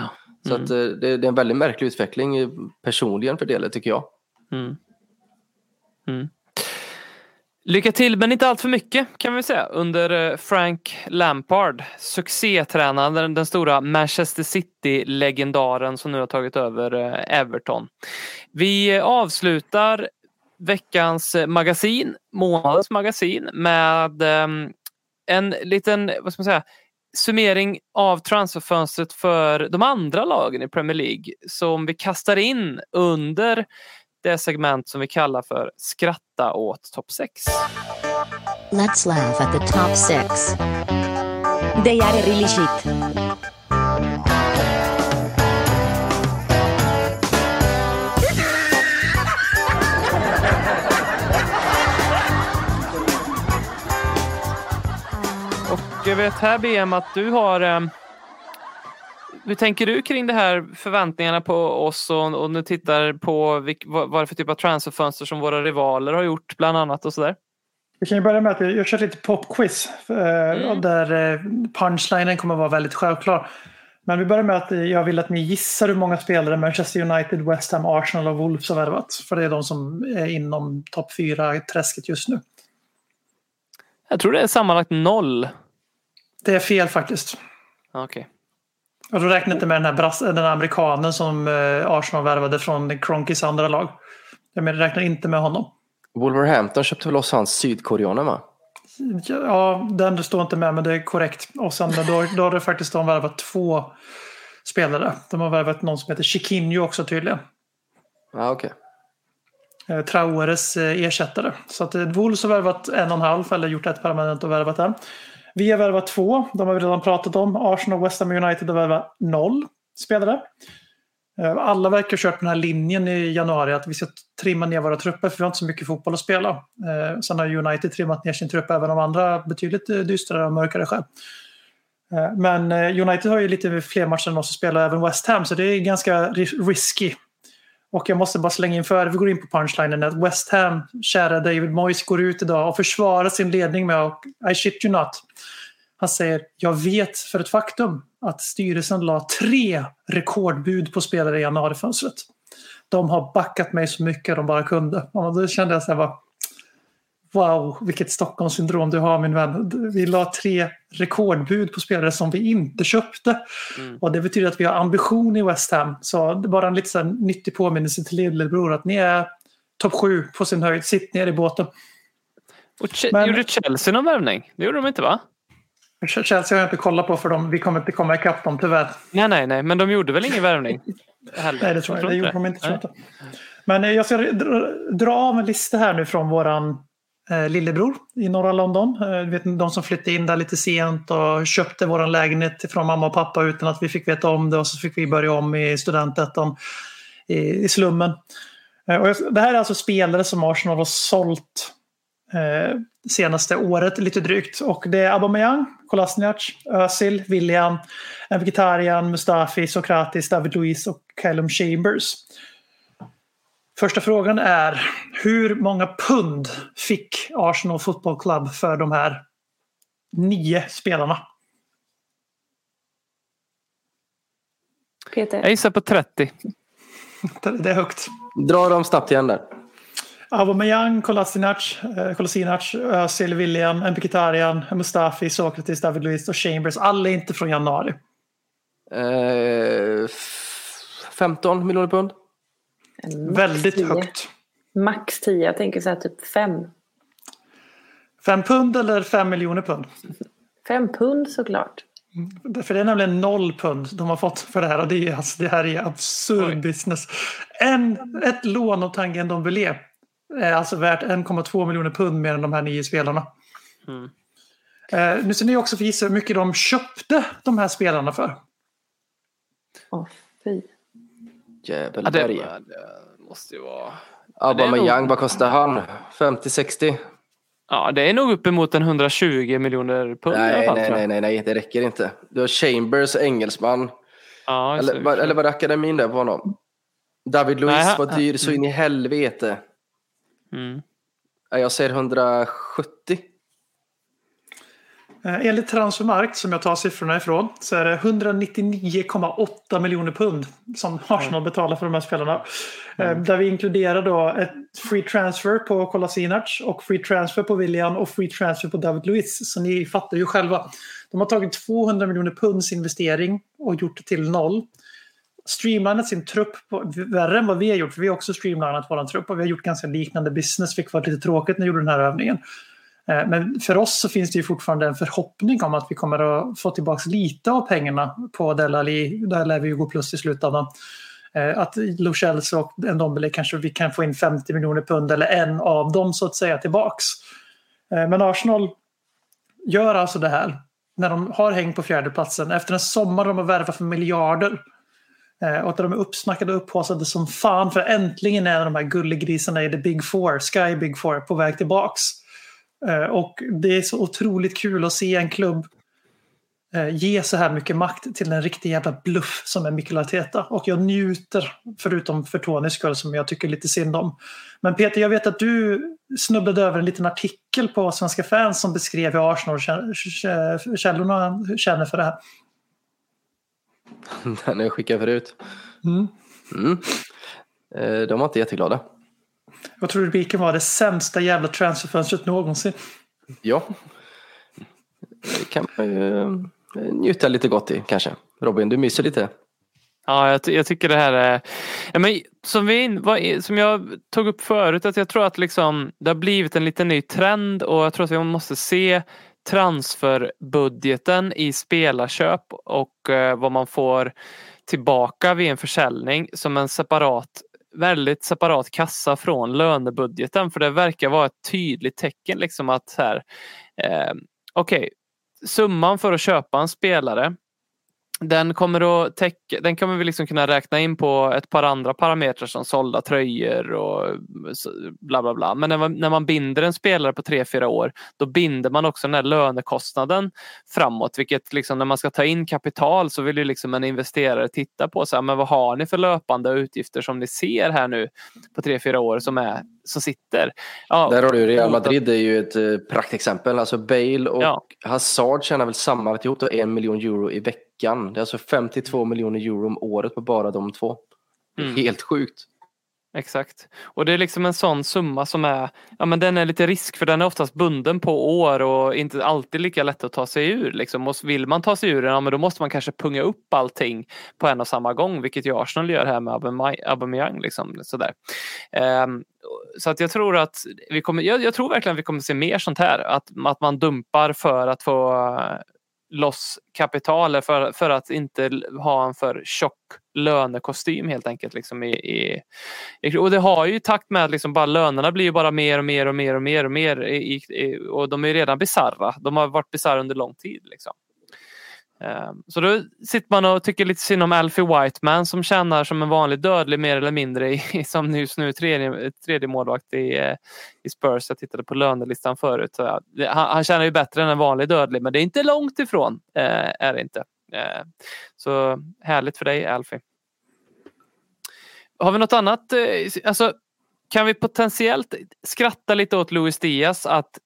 Så Mm. att, eh, det, det är en väldigt märklig utveckling personligen för Dele tycker jag. Mm. Mm. Lycka till, men inte allt för mycket kan vi säga, under eh, Frank Lampard, succétränaren, den, stora Manchester City-legendaren som nu har tagit över eh, Everton. Vi avslutar veckans magasin, månadens magasin, med ehm, en liten, vad ska man säga, summering av transferfönstret för de andra lagen i Premier League som vi kastar in under det segment som vi kallar för skratta åt topp 6. Let's laugh at the top 6. They are really shit. Vet här BM att du har eh, hur tänker du kring det här förväntningarna på oss och, och nu tittar på vilk, vad, vad det är för typ av transferfönster som våra rivaler har gjort bland annat och sådär? Vi kan ju börja med att jag kör lite popquiz. eh, och Där eh, punchlinen kommer att vara väldigt självklar. Men vi börjar med att jag vill att ni gissar hur många spelare Manchester United, West Ham, Arsenal och Wolves har värvat. För det är de som är inom topp fyra träsket just nu. Jag tror det är sammanlagt noll. Det är fel faktiskt. Okej. Och då räknar jag inte med den här brass, den här amerikanen som eh, Arsenal värvade från Kronkis andra lag. Jag menar, räknar inte med honom. Wolverhampton köpte väl loss hans sydkoreaner va? Ja, den står inte med men det är korrekt. Och sen då, då har det faktiskt de värvat två spelare. De har värvat någon som heter Chiquinho också tydligen. Ja, okej. Eh, Traores eh, ersättare. Så att Wolves har värvat en och en halv eller gjort ett permanent och värvat en. Vi har värvat två. De har vi redan pratat om. Arsenal och West Ham United har värvat noll spelare. Eh, alla verkar ha kört den här linjen i januari att vi ska trimma ner våra trupper för vi har inte så mycket fotboll att spela. Eh, Sen har United trimmat ner sin trupp även om andra betydligt dystrare och mörkare skäl. Eh, Men eh, United har ju lite fler matcher än oss att spela, även West Ham, så det är ganska risky. Och jag måste bara slänga in före vi går in på punchlinen att West Ham, kära David Moyes, går ut idag och försvarar sin ledning med och I shit you not. Han säger, jag vet för ett faktum att styrelsen la tre rekordbud på spelare i januarifönstret. De har backat mig så mycket de bara kunde. Och då kände jag så här bara, Wow, vilket Stockholmssyndrom du har min vän. Vi la tre rekordbud på spelare som vi inte köpte. Och det betyder att vi har ambition i West Ham. Så det är bara en lite nyttig påminnelse till lillebror att ni är topp sju på sin höjd. Sitt ner i båten. Och Ch- Men- Gjorde Chelsea någon värvning? Det gjorde de inte va? Chelsea har jag inte kollat på för dem. Vi kommer inte komma ikapp dem tyvärr. Nej, nej, nej, men de gjorde väl ingen värvning? Nej, det tror jag. Det inte gjorde de inte. Tror jag. Men eh, jag ska dra, av en lista här nu från våran Eh, lillebror i norra London. Eh, du vet, de som flyttade in där lite sent och köpte våran lägenhet från mamma och pappa utan att vi fick veta om det och så fick vi börja om i studentettan i, slummen. Eh, och det här är alltså spelare som Arsenal har sålt eh, senaste året lite drygt. Och det är Aubameyang, Kolasinac, Özil, William, Mkhitaryan, Mustafi, Sokratis, David Luiz och Callum Chambers. Första frågan är hur många pund fick Arsenal Football Club för de här nio spelarna? Peter. Jag gissar på 30. Det är högt. Dra dem snabbt igen där. Aubameyang, Kolasinac, eh, Kolasinac, Özil, William, Mkhitaryan, Mustafi, Sokratis, David Luiz och Chambers. Alla är inte från januari. Eh, f- 15 miljoner pund. Väldigt 10. högt. Max 10, jag tänker så här typ 5. Fem pund eller fem miljoner pund? 5 pund såklart. För det är nämligen noll pund de har fått för det här. Och det, är, alltså, det här är absurd Oj. business. En, ett lån av Tangen Dombele är alltså värt 1,2 miljoner pund mer än de här nio spelarna. Mm. Eh, nu ska ni också få gissa hur mycket de köpte de här spelarna för. Åh, fy. Ja, det, måste ju vara... Aubameyang, nog- vad kostar han? 50-60? Ja, det är nog uppemot en 120 miljoner pund i alla Nej, fall. nej, nej, nej, nej, det räcker inte. Du har Chambers, engelsman. Ja, Eller, vad- eller var det akademin där på honom? David Luiz Nej, var dyr så in i helvete. Mm. Ja, Jag säger 170. Eh, enligt Transfermarkt, som jag tar siffrorna ifrån, så är det 199,8 miljoner pund som Arsenal betalar för de här spelarna. Eh, där vi inkluderar då ett free transfer på Kolasinac och free transfer på William och free transfer på David Luiz. Så ni fattar ju själva. De har tagit 200 miljoner punds investering och gjort det till noll. Streamlinat sin trupp på, värre än vad vi har gjort, för vi har också streamlinat vår trupp och vi har gjort ganska liknande business, vilket var lite tråkigt när vi gjorde den här övningen. Eh, men för oss så finns det ju fortfarande en förhoppning om att vi kommer att få tillbaka lite av pengarna på Delali. Där lär vi ju gå plus i slutändan. Eh, att Lo Celso och Ndombele kanske vi kan få in 50 miljoner pund eller en av dem så att säga tillbaks. Eh, men Arsenal gör alltså det här när de har häng på fjärdeplatsen efter en sommar de har värvat för miljarder. Och att de är uppsnackade och upphaussade som fan för äntligen är de här gullegrisarna i the big four, Sky Big Four, på väg tillbaks. Eh, Och det är så otroligt kul att se en klubb eh, ge så här mycket makt till en riktig jävla bluff som är Mikel Arteta. Och jag njuter, förutom för Tonys skull som jag tycker lite synd om. Men Peter, jag vet att du snubblade över en liten artikel på Svenska fans som beskrev hur Arsenal-källorna känner för det här. Den jag skickade förut. Mm. Mm. Eh, De var inte jätteglada. Jag tror rubriken var det sämsta jävla transferfönstret någonsin. Ja. Det kan man ju eh, njuta lite gott i kanske. Robin, du myser lite. Ja, jag, ty- jag tycker det här är... Ja, men, som, vi in, var, som jag tog upp förut, att jag tror att liksom, det har blivit en liten ny trend och jag tror att vi måste se transferbudgeten i spelarköp och eh, vad man får tillbaka vid en försäljning som en separat väldigt separat kassa från lönebudgeten för det verkar vara ett tydligt tecken liksom att här eh, okej summan för att köpa en spelare den kommer att täcka, den kommer vi liksom kunna räkna in på ett par andra parametrar som sålda tröjor och bla bla bla. Men när man, när man binder en spelare på tre fyra år då binder man också den här lönekostnaden framåt. Vilket liksom när man ska ta in kapital så vill ju liksom en investerare titta på så här, men vad har ni för löpande utgifter som ni ser här nu på tre fyra år som, är, som sitter. Ja, Där har du Real Madrid är ju ett eh, praktexempel. Alltså Bale och Ja. Hazard tjänar väl sammanlagt ihop en miljon euro i veckan. Det är alltså 52 miljoner euro om året på bara de två. Mm. Helt sjukt. Exakt. Och det är liksom en sån summa som är, ja men den är lite risk för den är oftast bunden på år och inte alltid lika lätt att ta sig ur. Liksom. Och vill man ta sig ur den, ja, men då måste man kanske punga upp allting på en och samma gång, vilket ju Arsenal gör här med Aubamey- Aubameyang. Liksom, sådär. Ehm, så att jag tror att vi kommer, jag, jag tror verkligen att vi kommer se mer sånt här. Att, att man dumpar för att få loss kapital för, för att inte ha en för tjock lönekostym helt enkelt. Liksom i, i, och det har ju i takt med att liksom bara lönerna blir ju bara mer och mer och mer och mer och mer i, i, och de är redan bisarra. De har varit bisarra under lång tid. Liksom. Ehm, så då sitter man och tycker lite synd om Alfie Whiteman som tjänar som en vanlig dödlig mer eller mindre i, som just nu tredje, tredje målvakt i, eh, i Spurs. Jag tittade på lönelistan förut. Så ja, han, han tjänar ju bättre än en vanlig dödlig men det är inte långt ifrån. Eh, är det inte. Eh, så härligt för dig Alfie. Har vi något annat? Eh, alltså, kan vi potentiellt skratta lite åt Luis Diaz att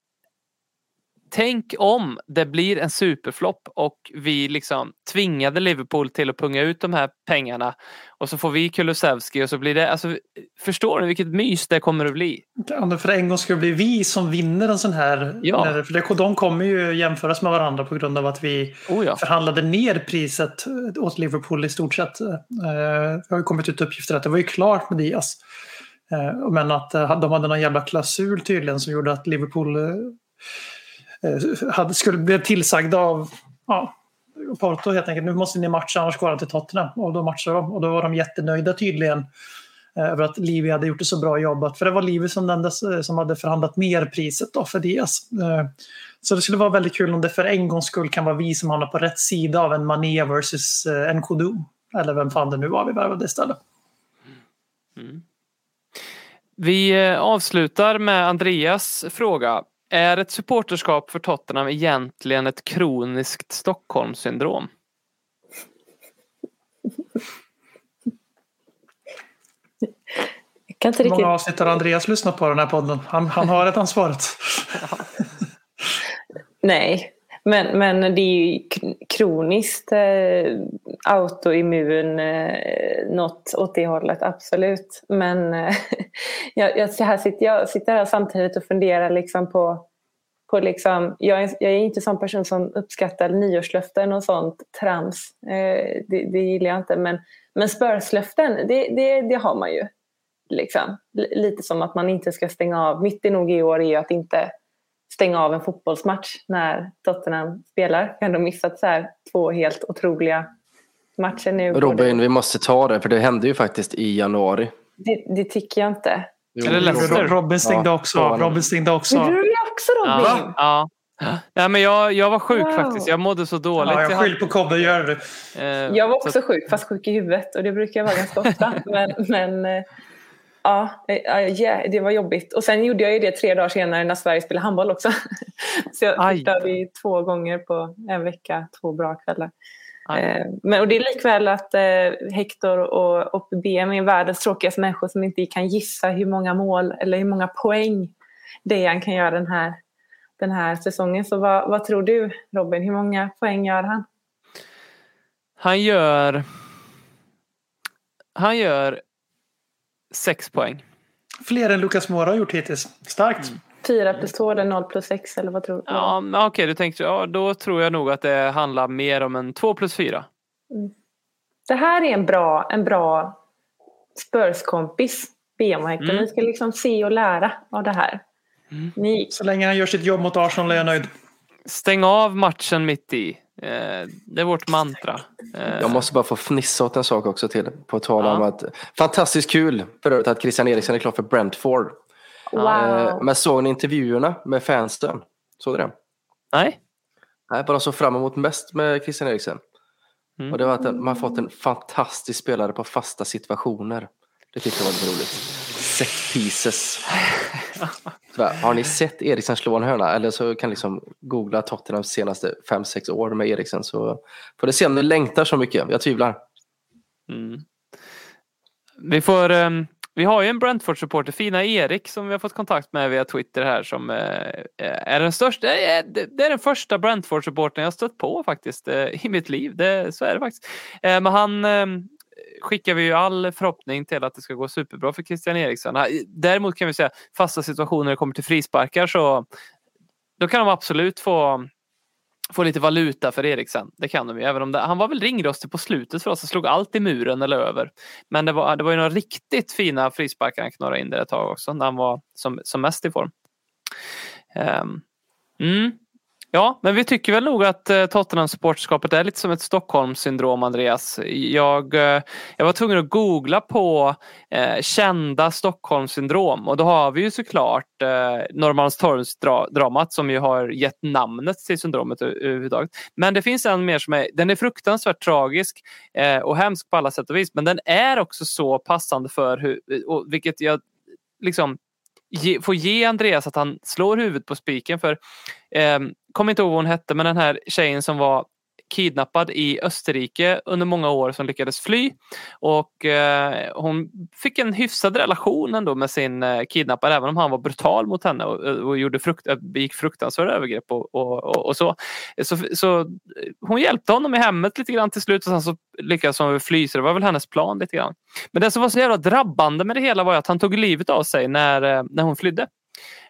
tänk om det blir en superflopp och vi liksom tvingade Liverpool till att punga ut de här pengarna och så får vi Kulusevski och så blir det, alltså förstår ni vilket mys det kommer att bli? Ja, för en gång ska det bli vi som vinner en sån här. Ja. För det, de kommer ju jämföras med varandra på grund av att vi Oh ja. förhandlade ner priset åt Liverpool i stort sett. Eh, Det har ju kommit ut uppgifter att det var ju klart med Diaz. Eh, Men att eh, de hade någon jävla klausul tydligen som gjorde att Liverpool Eh, hade, skulle bli tillsagda av ja, Porto helt enkelt. Nu måste ni matcha annars går han till Tottenham. Och då matchade de. Och då var de jättenöjda tydligen eh, över att Livi hade gjort ett så bra jobb. För det var Livi som, den där, eh, som hade förhandlat ner priset då för Diaz. Så det skulle vara väldigt kul om det för en gångs skull kan vara vi som hamnar på rätt sida av en Mané versus en Nkodu. Eller vem fan det nu var vi värvade istället. Mm. Vi avslutar med Andreas fråga. Är ett supporterskap för Tottenham egentligen ett kroniskt Stockholmssyndrom? Jag kan inte Hur många riktigt... avsnitt har Andreas lyssnat på den här podden? Han, han har ett ansvaret. Nej, men, men det är ju kroniskt eh, autoimmun, eh, något åt det hållet, absolut. Men eh, jag, jag, här sitter, jag sitter här samtidigt och funderar liksom på, på liksom, jag, är, jag är inte en sån person som uppskattar nyårslöften och sånt trams. Eh, det, det gillar jag inte. Men, men spörslöften, det, det, det har man ju. Liksom. Lite som att man inte ska stänga av. Mitt i nog i år är ju att inte stänga av en fotbollsmatch när Tottenham spelar. Jag har ändå missat så här två helt otroliga matcher nu. Robin, vi måste ta det för det hände ju faktiskt i januari. Det, det tycker jag inte. Jo, Leicester? Robin stängde Ja, också så av. Robin stängde också av. du är också Robin! Ja. ja. Nej, men jag, jag var sjuk Wow. faktiskt. Jag mådde så dåligt. Ja, jag skyller på Kobbe, gör det. Jag var så- också sjuk, fast sjuk i huvudet och det brukar jag vara ganska ofta. men, men eh, ja, eh, ja, yeah, det var jobbigt. Och sen gjorde jag ju det tre dagar senare när Sverige spelade handboll också. Så jag förstörde ju två gånger på en vecka, två bra kvällar. Aj. Eh, Men, och det är likväl att eh, Hector och, och BM är världens tråkigaste människor som inte kan gissa hur många mål eller hur många poäng Dejan kan göra den här, den här säsongen. Så vad, vad tror du Robin, hur många poäng gör han? Han gör... Han gör sex poäng. Fler än Lucas Moura har gjort hittills. Starkt. Fyra plus två eller noll plus sex eller vad tror du? Ja, okej, du tänkte, ja, då tror jag nog att det handlar mer om en två plus fyra. Det här är en bra, en bra Spurs-kompis, BM och Hector. Mm. Ni ska liksom se och lära av det här. Ni, Så länge han gör sitt jobb mot Arsenal är jag nöjd. Stäng av matchen mitt i. Eh, det är vårt mantra. Eh, Jag måste bara få fnissa åt en sak också till. På tal om Ja. att fantastiskt kul för övrigt att Christian Eriksen är klar för Brentford. wow! Eh, Men såg ni intervjuerna med fansen? Såg ni det? Nej? Nej, vad de såg fram emot mest med Christian Eriksen. Mm. Och det var att man har fått en fantastisk spelare på fasta situationer. Det tyckte jag var lite roligt. Set pieces. Så har ni sett Eriksen slå en hörna? Eller så kan ni liksom googla Tottenhams senaste 5-6 år med Eriksen så får det se om ni längtar så mycket. Jag tvivlar. Mm. Vi får... um, vi har ju en Brentford-supporter, Fina Erik, som vi har fått kontakt med via Twitter här som uh, är den största, uh, det är den första Brentford-supporten jag stött på faktiskt uh, i mitt liv. Det, så är det faktiskt. Men han ehm, skickar vi ju all förhoppning till att det ska gå superbra för Christian Eriksson. Däremot kan vi säga fasta situationer när det kommer till frisparkar så då kan de absolut få få lite valuta för Eriksen. Det kan de ju. Även om det, han var väl ringrostig på slutet för oss och slog allt i muren eller över. Men det var, det var ju några riktigt fina frisparkar han knorrade in där ett tag också när han var som, som mest i form. Um, mm. Ja, men vi tycker väl nog att eh, Tottenham-supporterskapet är lite som ett Stockholmssyndrom, Andreas. Jag, eh, jag var tvungen att googla på eh, kända Stockholmssyndrom och då har vi ju såklart eh, Norrmalmstorgsdramat som ju har gett namnet till syndromet överhuvudtaget. Men det finns en mer som är, den är fruktansvärt tragisk eh, och hemsk på alla sätt och vis men den är också så passande för hur, och vilket jag liksom ge, får ge Andreas att han slår huvudet på spiken för eh, kommer inte ihåg vad hon hette men den här tjejen som var kidnappad i Österrike under många år som lyckades fly. Och eh, hon fick en hyfsad relation ändå med sin eh, kidnappare även om han var brutal mot henne och, eh, och gjorde frukt, eh, begick fruktansvärda övergrepp och, och, och, och så. så. Så hon hjälpte honom i hemmet lite grann till slut och sen så lyckades hon fly så det var väl hennes plan lite grann. Men det som var så jävla drabbande med det hela var att han tog livet av sig när, eh, när hon flydde.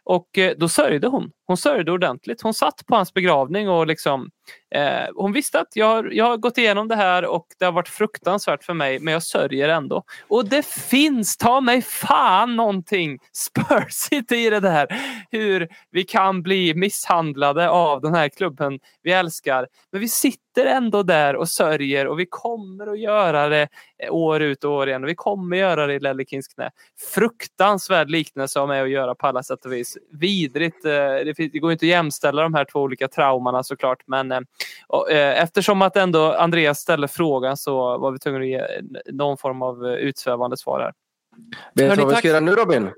Och eh, då sörjde hon. Hon sörjde ordentligt. Hon satt på hans begravning och liksom, eh, hon visste att jag, har- jag har gått igenom det här och det har varit fruktansvärt för mig men jag sörjer ändå. Och det finns, ta mig fan någonting spursigt i det där. Hur vi kan bli misshandlade av den här klubben vi älskar. Men vi sitter ändå där och sörjer och vi kommer att göra det eh, år ut och år igen. Och vi kommer göra det i Lellekins knä. Fruktansvärd liknelse av mig att göra på alla sätt och vis. Vidrigt. eh, det, går inte att jämställa de här två olika traumorna såklart. Men eh, och, eh, eftersom att ändå Andreas ställde frågan så var vi tvungna att ge någon form av eh, utsvävande svar här. Vet du vad vi ska göra nu Robin?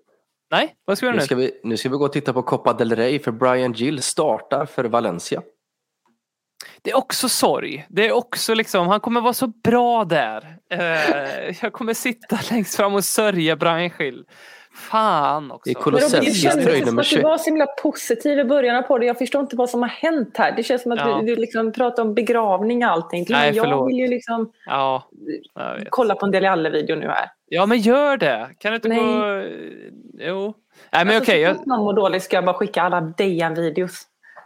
Nej, vad ska vi göra Nu nu? ska vi, nu ska vi gå och titta på Copa del Rey för Brian Gill startar för Valencia. Det är också sorg. Det är också liksom, han kommer vara så bra där. Eh, jag kommer sitta längst fram och sörja Brian Schill. Fan också. Det är det kändes tröja nummer att du 21. var så himla positiv i början av podden. Jag förstår inte vad som har hänt här. Det känns som att Ja. du, du liksom pratar om begravning och allting. Nej, jag förlåt. vill ju liksom Ja, kolla på en Deli Alle-video nu här. ja, men gör det. Kan du inte Nej. gå... Jo. Nej, men Alltså, okej. Så jag... någon mår dåligt ska jag bara skicka alla Dejan-videos.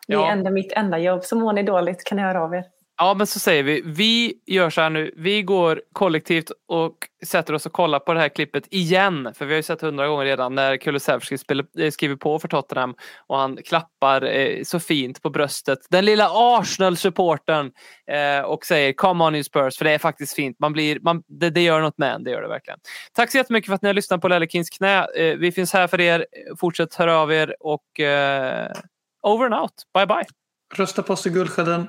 Det är Ja. enda, mitt enda jobb. Så mår ni dåligt kan ni höra av er. Ja, men så säger vi. Vi gör så här nu. Vi går kollektivt och sätter oss och kollar på det här klippet igen. För vi har ju sett hundra gånger redan när Kulusevski eh, skriver på för Tottenham och han klappar eh, så fint på bröstet. Den lilla Arsenal-supporten eh, och säger Come on in Spurs, för det är faktiskt fint. Man blir, man, det, det gör något med en, det gör det verkligen. Tack så jättemycket för att ni har lyssnat på Lellekins knä. Eh, vi finns här för er. Fortsätt höra av er och eh, over and out. Bye bye. Rösta på oss i Guldskölden.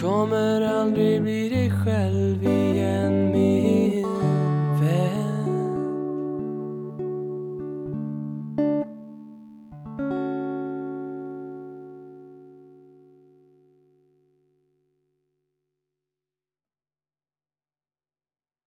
kommer aldrig bli dig själv igen min